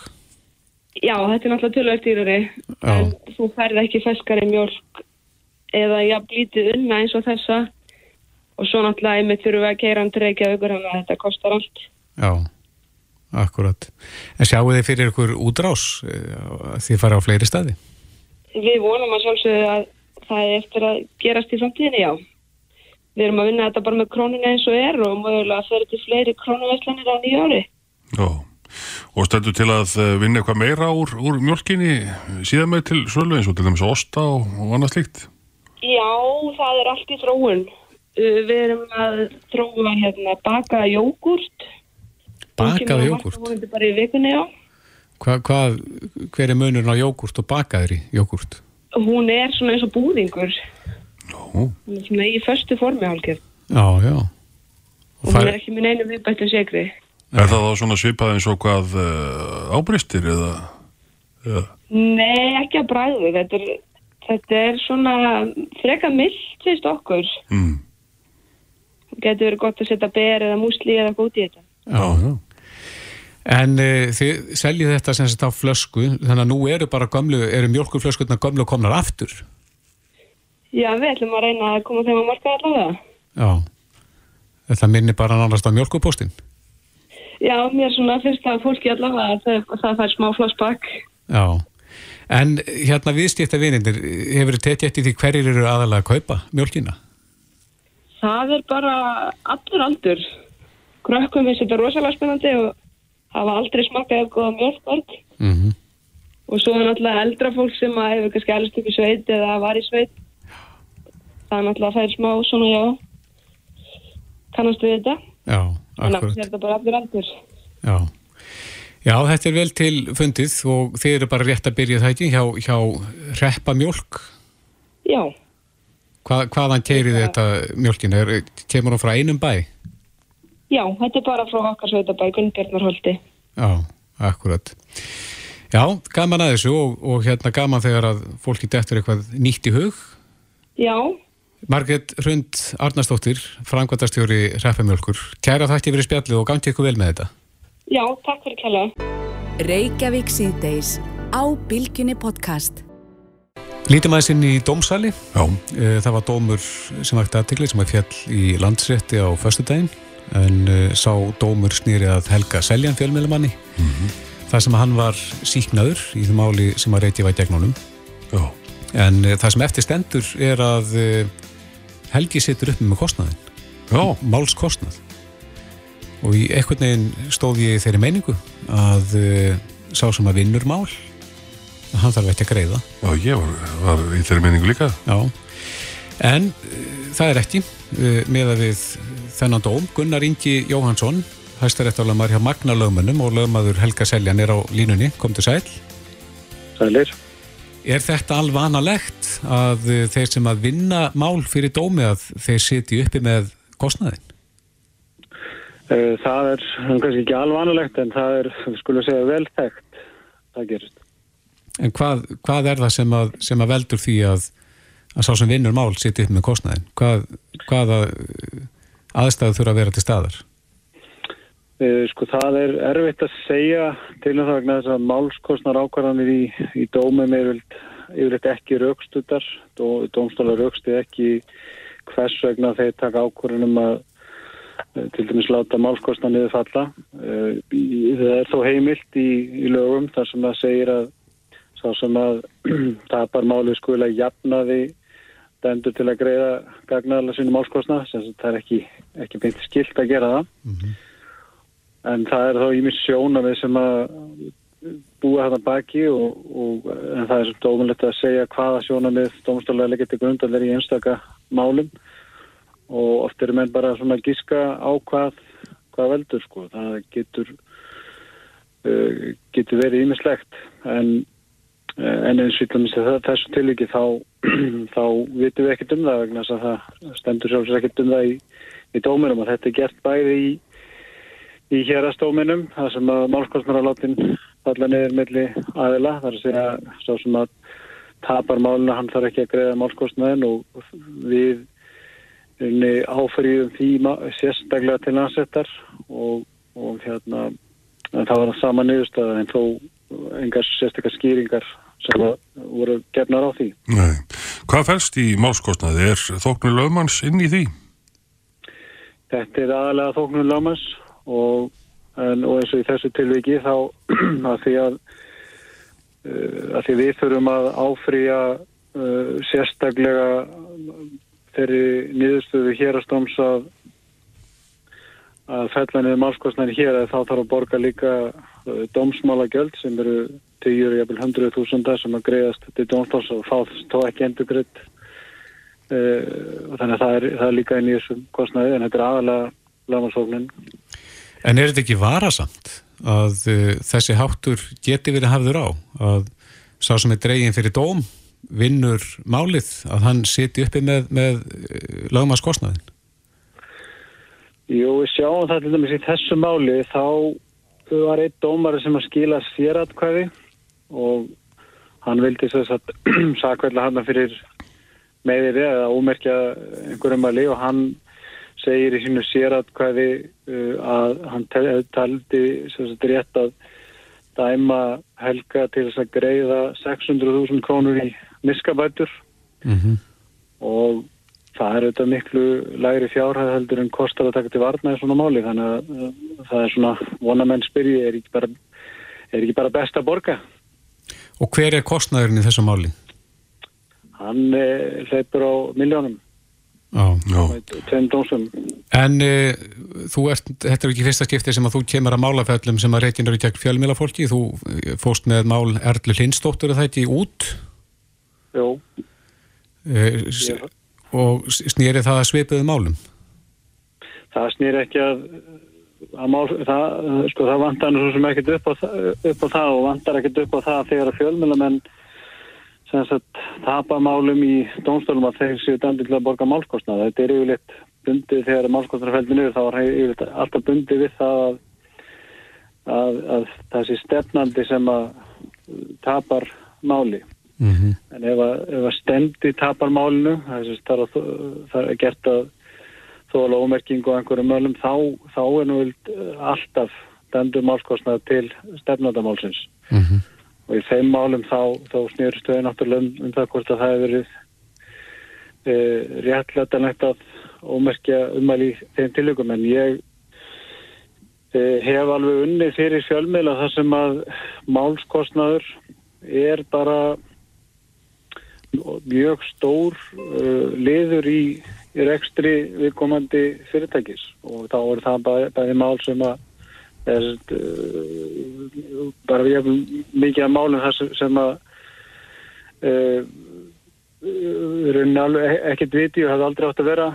Já, þetta er náttúrulega tölvöld dýrari. Já. En þú færð ekki feskari mjölk eða jafn lítið unna eins og þessa. Og svo náttúrulega einmitt þurfum við að keira hann til Reykjavíkur hann að þetta kostar allt. Já, akkurat. En sjáu þið fyrir ykkur útrás eh, að þið fara á fleiri staði? Við vonum að sjálfsögðu að það er eftir að gerast í framtíðinni, já. Við erum að vinna þetta bara með krónuna eins og er og mögulega að fyrir til fleiri krónuverslanir á nýja ári. Já. Og stendur til að eh, vinna eitthvað meira úr, úr mjölkinni síðan með til svölu eins og til dæmis osta og, og annað slíkt? Já, það er allt í þróun. Uh, Við erum að þróa hérna bakaða jógurt. Bakaða jógurt? Í. Hva, hvað, hver er munurinn á jógurt og bakaðri jógurt? Hún er svona eins og búðingur. Já. Hún er svona í föstu formi hálkið. Já, já. Og hún er ekki með neinu viðbættu segri. Er það þá svona svipað eins og hvað uh, ábristir eða? eða? Nei, ekki að bræðu. Þetta er, þetta er svona freka mildt, finnst okkur. Mm. Getur verið gott að setja ber eða músli eða góti í þetta. Já, já. En uh, þið seljið þetta sem sagt á flösku, þannig að nú eru bara gömlu, eru mjölkuflöskurna gömlu komnar aftur. Já, við ætlum að reyna að koma þeim að marka allavega. Já. Þetta minni bara nánast á mjölkupóstinn. Já, mér svona finnst það fólki allavega að það, það fær smá flossbakk. Já. En hérna viðstýtta vinindir, hefur þið tekið eftir því hverjir eru aðalega að kaupa mjölkina? Það er bara allur aldur. Krökkum finnst þetta rosalega spennandi og hafa aldrei smakað góða mjölkvörg. Mm Og svo er náttúrulega eldra fólk sem að hefur kannski alveg upp í sveit eða var í sveit. Það er náttúrulega að færi smá svona, já, kannast við þetta. Já, akkurat. þetta er bara allur aldur. Já. Já, þetta er vel til fundið og þið eru bara rétt að byrja það ekki hjá, hjá reppa mjölk. Já, Hva, hvaðan keirið þetta mjölkin? Er, kemur hún frá einum bæ? já, þetta er bara frá okkar sveitabæ, Gunnbjörnarholti. Já, akkurat. Já, gaman að þessu og, og hérna gaman þegar að fólki dettur eitthvað nýtt í hug. Já, Margrét Hrund Arnarsdóttir, frangvandastjóri Reppamjölkur. Kæra þætti fyrir spjallið og gangi ykkur vel með þetta. já, takk fyrir kella. Reykjavík síðdeis á Bilginni podcast. Lítum aðeins inn í dómsali. Já. Eh, það var dómur sem vakti aðtikli sem var fjall í landsrétti á föstudaginn en uh, sá dómur snýri að Helga Seljan fjölmjölumanni mm -hmm. það sem hann var síknaður í því máli sem að reyti var gegnónum en uh, það sem eftir stendur er að Helgi situr upp með kostnaðin Já. málskostnað og í einhvern veginn stóð ég þeirri meiningu að sá sem að vinnur mál hann þarf ekki að greiða Já, ég var, var í þeirri meiningu líka Já, en það er ekki með að við þennan dóm. Gunnar Ingi Jóhansson, hæstaréttálamar hjá Magna lögmönnum og lögmaður Helga Seljan er á línunni. Kom til sæl. Sælir. Er þetta alveg analegt að þeir sem að vinna mál fyrir dómi að þeir siti uppi með kostnaðin? Eh, það er kannski ekki alveg analegt en það er, skulum segja, velþægt. Það gerist. En hvað, hvað er það sem að, sem að veldur því að, að sá sem vinnur mál siti uppi með kostnaðin? Hvað, hvaða aðstæðu þurfa að vera til staðar? Eh, sko það er erfitt að segja til og það vegna þess að málskostnar ákvarðanir í, í dómum er yfirleitt ekki raukstuttar, Dó, dómstálar raukstu ekki hvers vegna þeir taka ákvarðanum að eh, til dæmis láta málskostnar niður falla. Eh, það er þó heimilt í, í lögum þar sem það segir að sá sem að tapar málið skulega jafnaði dæmdur til að greiða gagnaðala sínum áskostna sem það er ekki, ekki beint skilt að gera það. Mm -hmm. en það er þá ímið sjónamið sem að búa þetta baki og, og en það er svolítið ómunlegt að segja hvaða sjónamið dómstálega leggir til grundalir í einstaka málum. Og oft eru menn bara svona gíska á hvað, hvað veldur sko, það getur uh, getur verið ímislegt en en eins og þessu tilviki þá, þá vitum við ekkert um það vegna þess að það stendur sjálfsög ekkert um það í, í dóminum og þetta er gert bæði í, í hérastóminum það sem að málskostnaraláttinn falla niður melli aðila þar að segja svo sem að tapar máluna hann þarf ekki að greiða málskostnaðin og við áfriðum því sérstaklega til násettar og, og hérna það var það sama niðurstað en þó engar sérstakar skýringar sem voru gefnar á því. Nei. Hvað fælst í máskostnaði? Er þóknur lögmanns inn í því? Þetta er aðalega þóknur lögmanns og, en, og eins og í þessu tilviki þá að því að, uh, að því við þurfum að áfrýja uh, sérstaklega þeirri nýðustuðu hérastóms að að fella niður málskostnæri hér að þá þarf að borga líka uh, dómsmála göld sem eru 10.000 sem að greiðast til dómsmáls og þá þá ekki endur greitt uh, þannig að það er, það er líka inn í þessum kostnæði en þetta er aðalega lagmarsóknin En er þetta ekki varasamt að uh, þessi háttur geti verið hafður á? Að sá sem er dregin fyrir dóm vinnur málið að hann siti uppi með, með lagmarskostnæðin Jú, við sjáum það til dæmis í þessu máli þá var einn dómar sem að skila sératkvæði og hann vildi þess að sakveitla hann fyrir meðir eða ómerkja einhverjum að lið og hann segir í sínu sératkvæði uh, að hann taldi rétt að dæma helga til þess að greiða 600.000 krónur í miskabætur mm -hmm. og það er auðvitað miklu lægri fjárhæð heldur en kostar að taka til varna í svona máli þannig að það er svona vonamenn spyrji er ekki bara, er ekki bara best að borga? Og hver er kostnæðurinn í þessu máli? Hann eh, hleypur á miljónum tveim dómsum En e, þú ert, þetta er ekki fyrsta skipti sem að þú kemur að málafællum sem að reytin eru gegn fjölmjölafólki, þú fóst með mál Erlu Lindstóttur er það ekki út? Jó e, Og snýri það að svipiðu málum? Það snýri ekki að, að mál, það, sko, það vantar svo sem ekkert upp upp á það og vantar ekkert upp á það þegar að fjölmjölamenn sem sagt tapa málum í dómstólum að þeir séu dæmdi til að borga málskostnaða. Þetta er yfirleitt bundið þegar málskostnaðarfeldin eru þá er yfirleitt alltaf bundið við það að, að, að þessi stefnandi sem að tapar máli Mm -hmm. En ef að, að stemdi tapar málinu, það er, er gert að þóla ómerking og einhverju mölum, þá, þá er nú alltaf stemdu málskostnað til stefnandamálsins. Mm -hmm. og í þeim málum þá, þá snýrst þau náttúrulega um, um það hvort að það hefur verið e, réttlætanlegt að ómerkja umæli þeim tilökum en ég e, hef alveg unni fyrir fjölmiðla þar sem að málskostnaður er bara mjög stór uh, liður í, í rekstri viðkomandi fyrirtækis. Og þá er það bæði, bæði mál sem að er, uh, bara við hefum mikið af málum þar sem, sem að uh, e-, ekkert viti og hefði aldrei átt að vera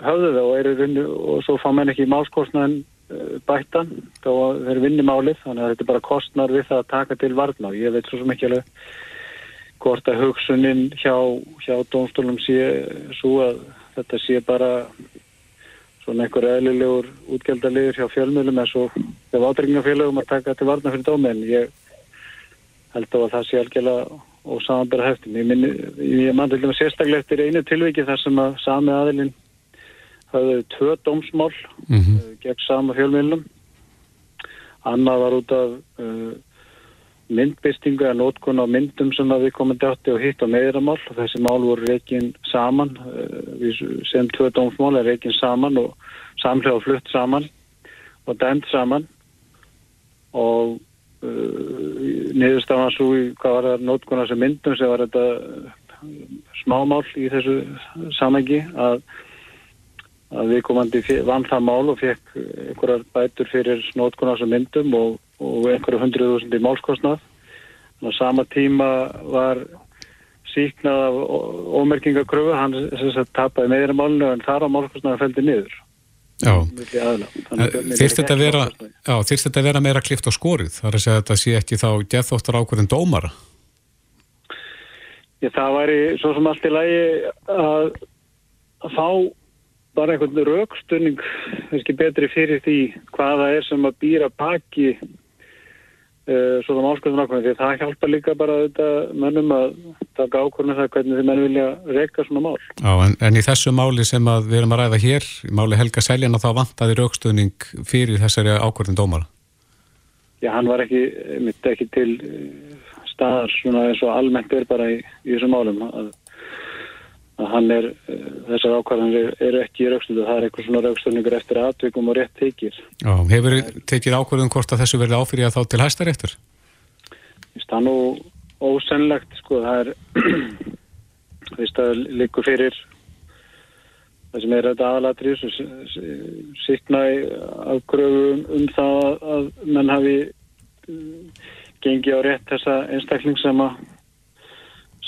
höfðu það og, rauninni, og svo fá menn ekki málskostnaðin uh, bættan þá þeir vinni málið. Þannig að þetta er bara kostnar við það að taka til varna og ég veit svo ekki alveg hvort að hugsunin hjá, hjá dónstólum sé svo að þetta sé bara svona einhver eðlilegur útgjaldaliður hjá fjölmjölum eins og hjá átryggingafélagum að taka til varna fyrir dómi en ég held á að það sé algjörlega og samanbæra heftin. Ég mann til dæmis sérstaklega eftir einu tilviki þar sem að sami aðilinn hafði tvö dómsmál mm -hmm. gegn sama fjölmjölum. Annað var út af uh, myndbistingu eða nótkun á myndum sem við komum dætti og hitt á meðramál og þessi mál voru reygin saman eh, sem tvö dómsmál er reygin saman og samlega flutt saman og dæmt saman. Og uh, eh, niðurstafan svo í hvað var það nótkun á þessi myndum sem var þetta smámál í þessu samengi að að við komandi vann það mál og fekk einhverjar bætur fyrir snótkun á þessu myndum og og einhverju hundruð þúsund í málskostnað. Á sama tíma var síknað af ómerkingakröfu, hann tapaði meðra málinu en þar á málskostnaði feldi niður. Já, þýrst þetta, þetta að vera meira klift á skorið? Það er að segja að þetta sé ekki þá gethóttar ákveðin dómara? Já, það væri svo sem allt í lagi að, að fá bara einhvern raukstunning betri fyrir því hvaða er sem að býra baki Uh, svona málskvæðum ákveðin því það hjálpa líka bara þetta mönnum að taka ákvörðinu um það hvernig þið menn vilja reyka svona mál. Já, en, en í þessu máli sem við erum að ræða hér, máli Helga Sæljana þá vantaði raukstöðning fyrir þessari ákvörðin dómara? Já, hann var ekki, mitt ekki til eh, staðar svona eins og almennt er bara í, í þessum málum að að hann er, eh, þessar ákvarðanir eru ekki í raukstundu, það er eitthvað svona raukstunningur eftir aðtökum og rétt tekir. Já, hefur tekið ákvarðun hvort að þessu verði áfyrir að þá til hæstaréttur? Það er nú ósennlegt, sko, það er, þú veist, það likur fyrir það sem er þetta aðalatrið, síknaði afgröfum um það að menn hafi eh, gengið á rétt þessa einstakling sem að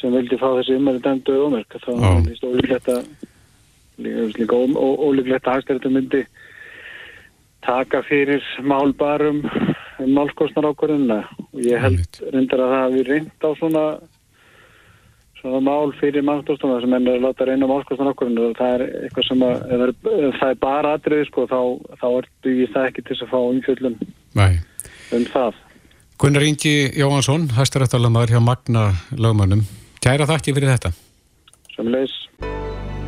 sem vildi fá þessi umhverju dæmdu ómerk þá er þetta ólíklegt að líka ólíklegt að hægstæriðum myndi taka fyrir málbarum um málskostnar ákvörðunna og ég held reyndar að það hafi reynd á svona svona mál fyrir málstofstofna sem ennur að láta reyna málskostnar ákvörðunna og það er eitthvað sem að er, það er bara atriði sko þá, þá ertu ég það ekki til að fá umfjöldun um það. Gunnar Ingi Jóhansson, hæstarættalamaður hjá Magna lögmannum Kæra þakki fyrir þetta. Samleis.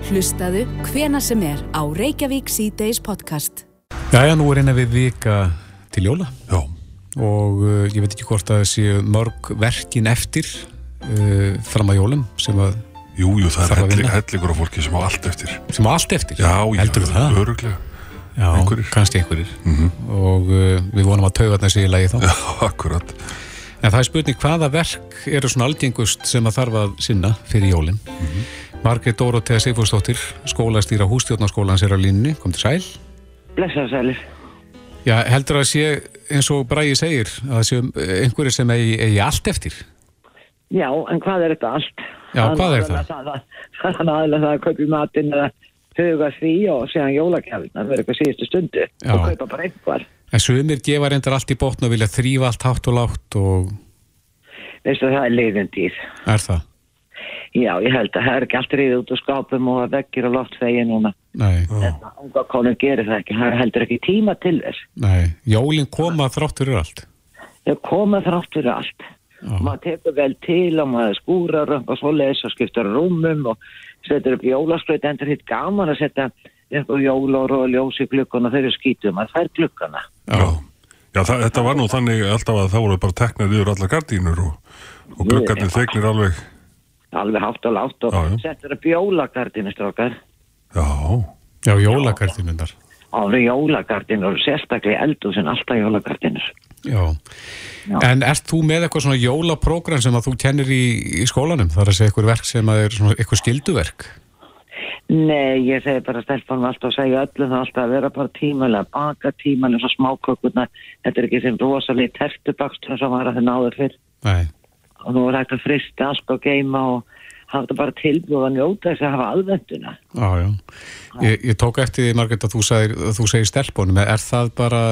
Hlustaðu hvena sem er á Reykjavík C-Days podcast. Jæja, nú er eina við vika til jóla. Já. Og uh, ég veit ekki hvort að það séu mörg verkin eftir uh, fram að jólum sem að Jú, jú, það er hellingur af fólki sem á allt eftir. Sem á allt eftir? Já, Heldur já, öruglega. Já, einhverjir. kannski einhverjir. Mm -hmm. Og uh, við vonum að tauga þarna sér í lagi þá. Já, akkurat. En það er spurning hvaða verk eru svona aldingust sem að þarf að sinna fyrir jólinn. Mm -hmm. Margreit Dórótega Seifúrsdóttir, skólastýra hústjórnarskólans er á línni. Kom til sæl. Blessaður sælir. Já, heldur að sé eins og Bræði segir að það sé einhverju sem eigi, eigi allt eftir? Já, en hvað er þetta allt? Já, hvað er það? Það er aðeins að kaupa matinn eða huga því og segja jólakjafin að vera eitthvað síðustu stundu Já. og kaupa bara einhver. En sumir gefa reyndar allt í botn og vilja þrýfa allt hátt og látt og... Veistu það er leiðendýr. Er það? Já, ég held að það er ekki allt reyðið út á skápum og að vekkir og loft þegi núna. Nei. Þetta unga konur gerir það ekki, það heldur ekki tíma til þess. Nei, jólinn koma þrátt fyrir allt. Já, koma þrátt fyrir allt. Já. Maður tekur vel til og maður skúrar og svo lesa og skiptar rúmum og setur upp jólaskröð, endur hitt gaman að setja eitthvað jólor og ljós í glukkana þeir eru skítum að það er glukkana Já, Já, það, þetta var nú þannig alltaf að það voru bara teknar yfir allar gardínur og, og glöggarnir þegnir alveg, alveg hátt og látt og settur upp jólagardinu strákar já, Já, jólakartinundar. ári jólagardinu og sérstaklega eldúsin alltaf jólagardinur Já. Já. En ert þú með eitthvað svona jólaprógram sem að þú kennir í, í skólanum? Það er að segja eitthvað verk sem að er svona eitthvað skilduverk? Nei, ég segi bara stelpunum alltaf að segja öllum það alltaf að vera bara tímalega baka tímalega svo smákökurnar þetta er ekki sem rosalega tertubakstur sem var að þau náður fyrr Nei. og nú er hægt að frista allt og geima og hafa þetta bara tilbúið að njóta þess að hafa aðvenduna Já, já. Ég, ég tók eftir því, Margrét, að þú, sagðir, að þú segir stelpunum. Er það bara,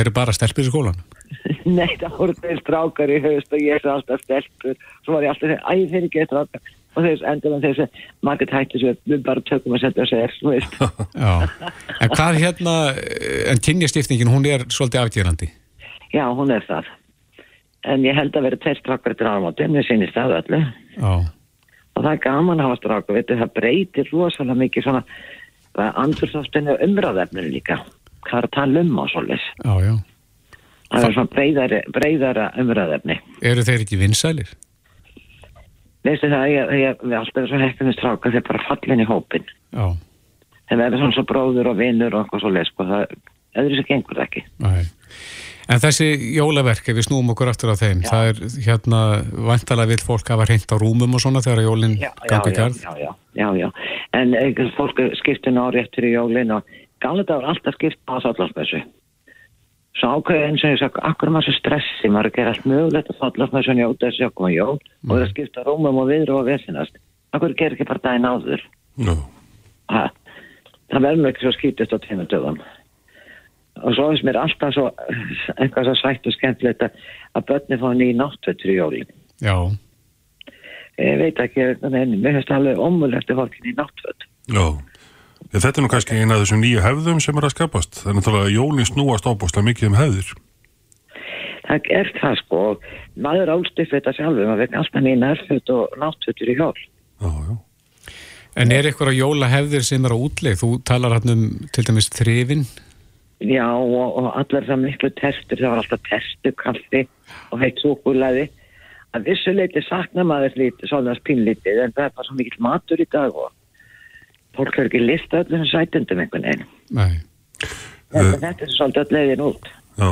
eru bara stelpur í skólanum? Nei, það voru þeir strákar í haust og ég er alltaf stelpur svo var ég alltaf að og þeir endur hann þeir segja, Margrét hætti svo við bara tökum að setja sér. En hvað hérna, en kynjastiftingin, hún er svolítið afgerandi? Já, hún er það en ég held að vera tveir strákar til áramóti mér sýnist það öllu Já. og það er gaman að hafa veitu, það breytir rosalega mikið svona andursáttinu umræðefninu líka hvað er að tala um á svoleiðis Já, já. það er svona breyðara umræðefni Eru þeir ekki vinsælir? Veistu það, ég, ég, við alltaf er svo heppinu strákar þeir bara fallin í hópin Já. þeir verður svona svo bróður og vinnur og eitthvað svoleiðis sko, það, öðru sem gengur það ekki Nei. En þessi jólaverk, ef við snúum okkur aftur á þeim, það er hérna, vantalega vill fólk hafa reynt á rúmum og svona þegar jólinn já, já, gangi já, garð? já, já, já, já. En eitthvað fólk skipti ná rétt fyrir jólin og gamla dag var alltaf skipt á þállarsmessu. Svo ákveði eins og ég sagði, akkur maður svo stressi, maður er að gera allt mögulegt að þállarsmessu og njóta þessi að koma jól og það skipta rúmum og viðru og vesinast. Akkur ger ekki bara daginn áður. já, Ha, það verður nú ekki svo skýtist á tveimur dögum. Og svo finnst mér alltaf svo, eitthvað svo sætt og skemmtilegt að, börni fá ný náttvettur í jólin. Já. Ég veit ekki, mér finnst það alveg omulegt að fólkin í náttvett. já. Ég, þetta er nú kannski eina af þessum nýju hefðum sem er að skapast. Það er náttúrulega að jólinn snúast ábúslega mikið um hefðir. Það er það sko, maður álstiff þetta sjálfur, maður vegna alltaf nýja nærföt og náttfötur í hjól. Já, já. En er eitthvað jólahefðir sem er á útleið? Þú talar hann um til dæmis þrifin? Já, og, og allar það miklu testur, það var alltaf testu, kaffi og heitt súkulæði. Að vissuleiti sakna maður lítið, svona spínlítið, en það er bara svo mikill matur í dag og fólk er ekki lista öllum sætundum einhvern veginn. Nei. Þetta, þetta er svolítið öll leiðin út. Já,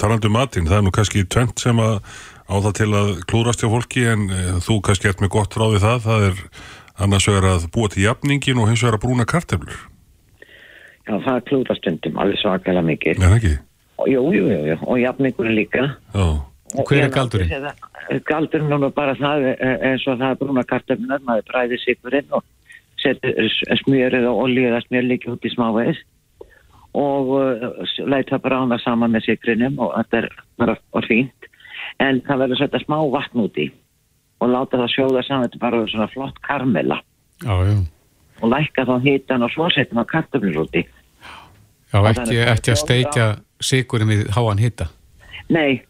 talandi um matinn, það er nú kannski tvent sem að á það til að klúrast hjá fólki en e, þú kannski ert með gott ráði það, það er annars vegar að búa til jafningin og hins vegar að brúna karteflur. Já, það er klúra stundum, alveg svakalega mikið. Það ekki? Og, jú, jú, jú, jú, og jafningur líka. Já, Og hver er galdurinn? Galdurinn er nú bara það eh, eins og það er brúna kartöfnunar, maður bræði sigurinn og setur smjörið og olíu eða smjör líka út í smávegis og uh, leita brána saman með sigurinnum og þetta er bara fínt. En það verður setja smá vatn út í og láta það sjóða saman, þetta er bara svona flott karmela Já, og lækka þá hitan og svo setja maður kartöfnur út í. Já, það er- ekki að steikja sigurinn við háan hitta. Nei,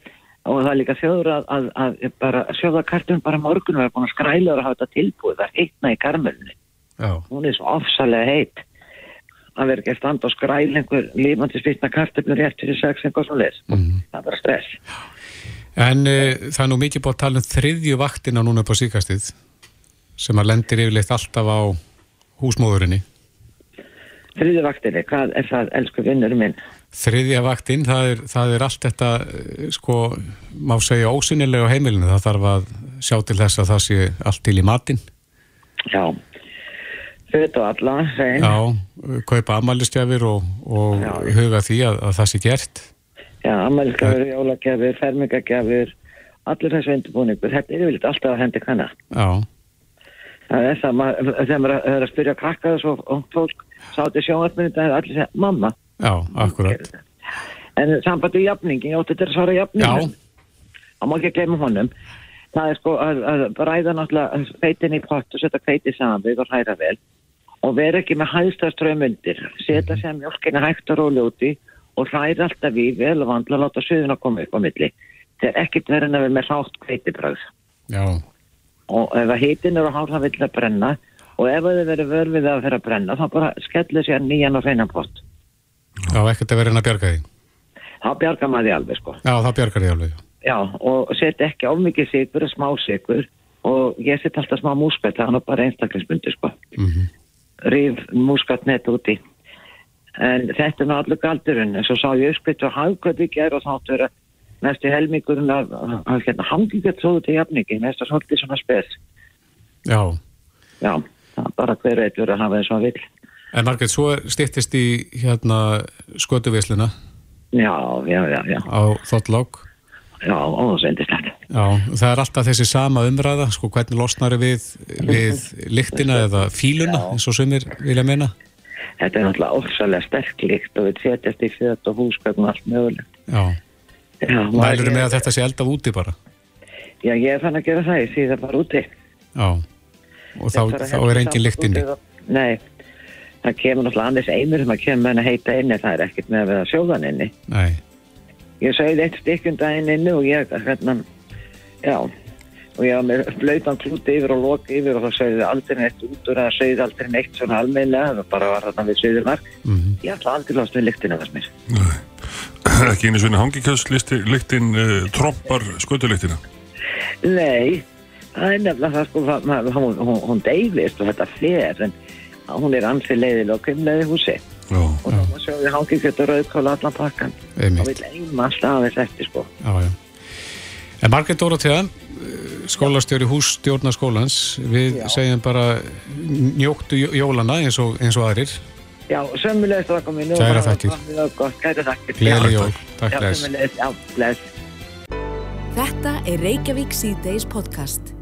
og það er líka þjóður að, að, að bara sjóða kartum bara morgun og er búin að skræla og hafa þetta tilbúið, það er heitna í karmelunni. Já. Hún er svo ofsalega heit. Það verður ekki að standa og skræla einhver lífandi spýtna kartumur rétt fyrir sex eitthvað svo leis. Það er bara stress. En uh, það er nú mikið búið að tala um þriðju vaktina núna upp á síkastið sem að lendir yfirleitt alltaf á húsmóðurinni. Þriði vaktinni, hvað er það, elsku vinnur minn? Þriðja vaktinn, það er, það er allt þetta, eh, sko, má segja ósynilega á heimilinu. Það þarf að sjá til þess að það sé allt til í matinn. Já, föt og alla, hrein. Já, kaupa ammælistjafir og, og Já. huga því að, að það sé gert. Já, ammælskafur, jólagjafir, fermingagjafir, allir þessu undirbúningur. Þetta er yfirleitt alltaf að hendi kanna. Já, Það er það, maður, þegar maður er að spyrja krakka þessu og og fólk sátti sjónvarpinu það er allir segja, mamma. já, akkurat. En sambandi í jafningin, ég átti þetta að svara jafningin. Já. Það má ekki gleyma honum. Það er sko að, að bræða náttúrulega feitin í pott og setja feiti saman við og hræra vel og vera ekki með hæðstafströym undir. Setja sem mjölkina hægt og úti og hræra alltaf í vel og vandla og láta suðun að koma upp á milli. Það er ekkert verið en að vera með rátt feitibröð. Já, Og ef að hitin er á hár það vill það brenna og ef þið verið vörfið að fyrir að brenna þá bara skellir sér nýjan og hreinan pott. já, ekkert að vera inn að bjarga því. þá bjargar maður því alveg sko. Já, það bjargar því alveg. já. Og set ekki of mikið sigur, smá sigur og ég set alltaf smá múskat, það er bara einstaklingsbundi sko. Mhm. Ríf múskatnett úti. En þetta er nú allur galdurinn, en svo sá ég uppskritt og hagkvæði ger og þátt vera næstu helmingurinn af, af hérna, hangingett svo til jafningi, næsta svolítið svona spes. Já, Já, bara hver veit verið að hafa þess að vill. en Margrét, svo stýttist í hérna skötuvisluna Já, já, já, já, á Þottlák. já, indislegt. Já, það er alltaf þessi sama umræða, sko, hvernig losnar við, við lyktina eða fíluna, eins og sumir vilja meina. Þetta er náttúrulega ósalega sterk líkt og við setjast í fjöt og húsgögn og allt mögulegt. Já, Já, mælur maður- með að þetta sé eldað úti bara. Já, ég fann að gera það, ég sé það bara úti. Já, og þá, að þá er engin lykt inni. Nei, það kemur náttúrulega annars einur sem að kemur með henni heita inni, það er ekkert með að vera sjóðan inni. Nei, Ég já, og ég var með blöytan klúti yfir og loka yfir og þá sagði þið aldrei neitt út úr að sagði aldrei neitt svona almeinlega, það bara var þarna við söðurmark. Mhm. Ég ætla aldrei lást við lyktina þess mér. Nei. Ekki einu svona hangikjöðslyktin uh, trompar skötulyktina. Nei, það er nefnilega það sko, það- hún, hún, hún deyfist og þetta fer, en hún er ansið leiðilega og kemleði húsi. Já. Og þá má sjá við hangi getur rauðkóla allan pakkan. Einmitt. vil eima alltaf aðeins eftir sko. Já, já. En Margrét Dóratea, skólastjóri hússtjórna skólans, við Já. segjum bara njóktu jó- jólana eins og, eins og aðrir. Já, sömulegist það komið nú. Kærar og hafa þakkir. kæra þakkir. Gleðileg Já, jól. Takk, Já, bless. sömulegist, já, bless. Þetta er Reykjavík C-Days podcast.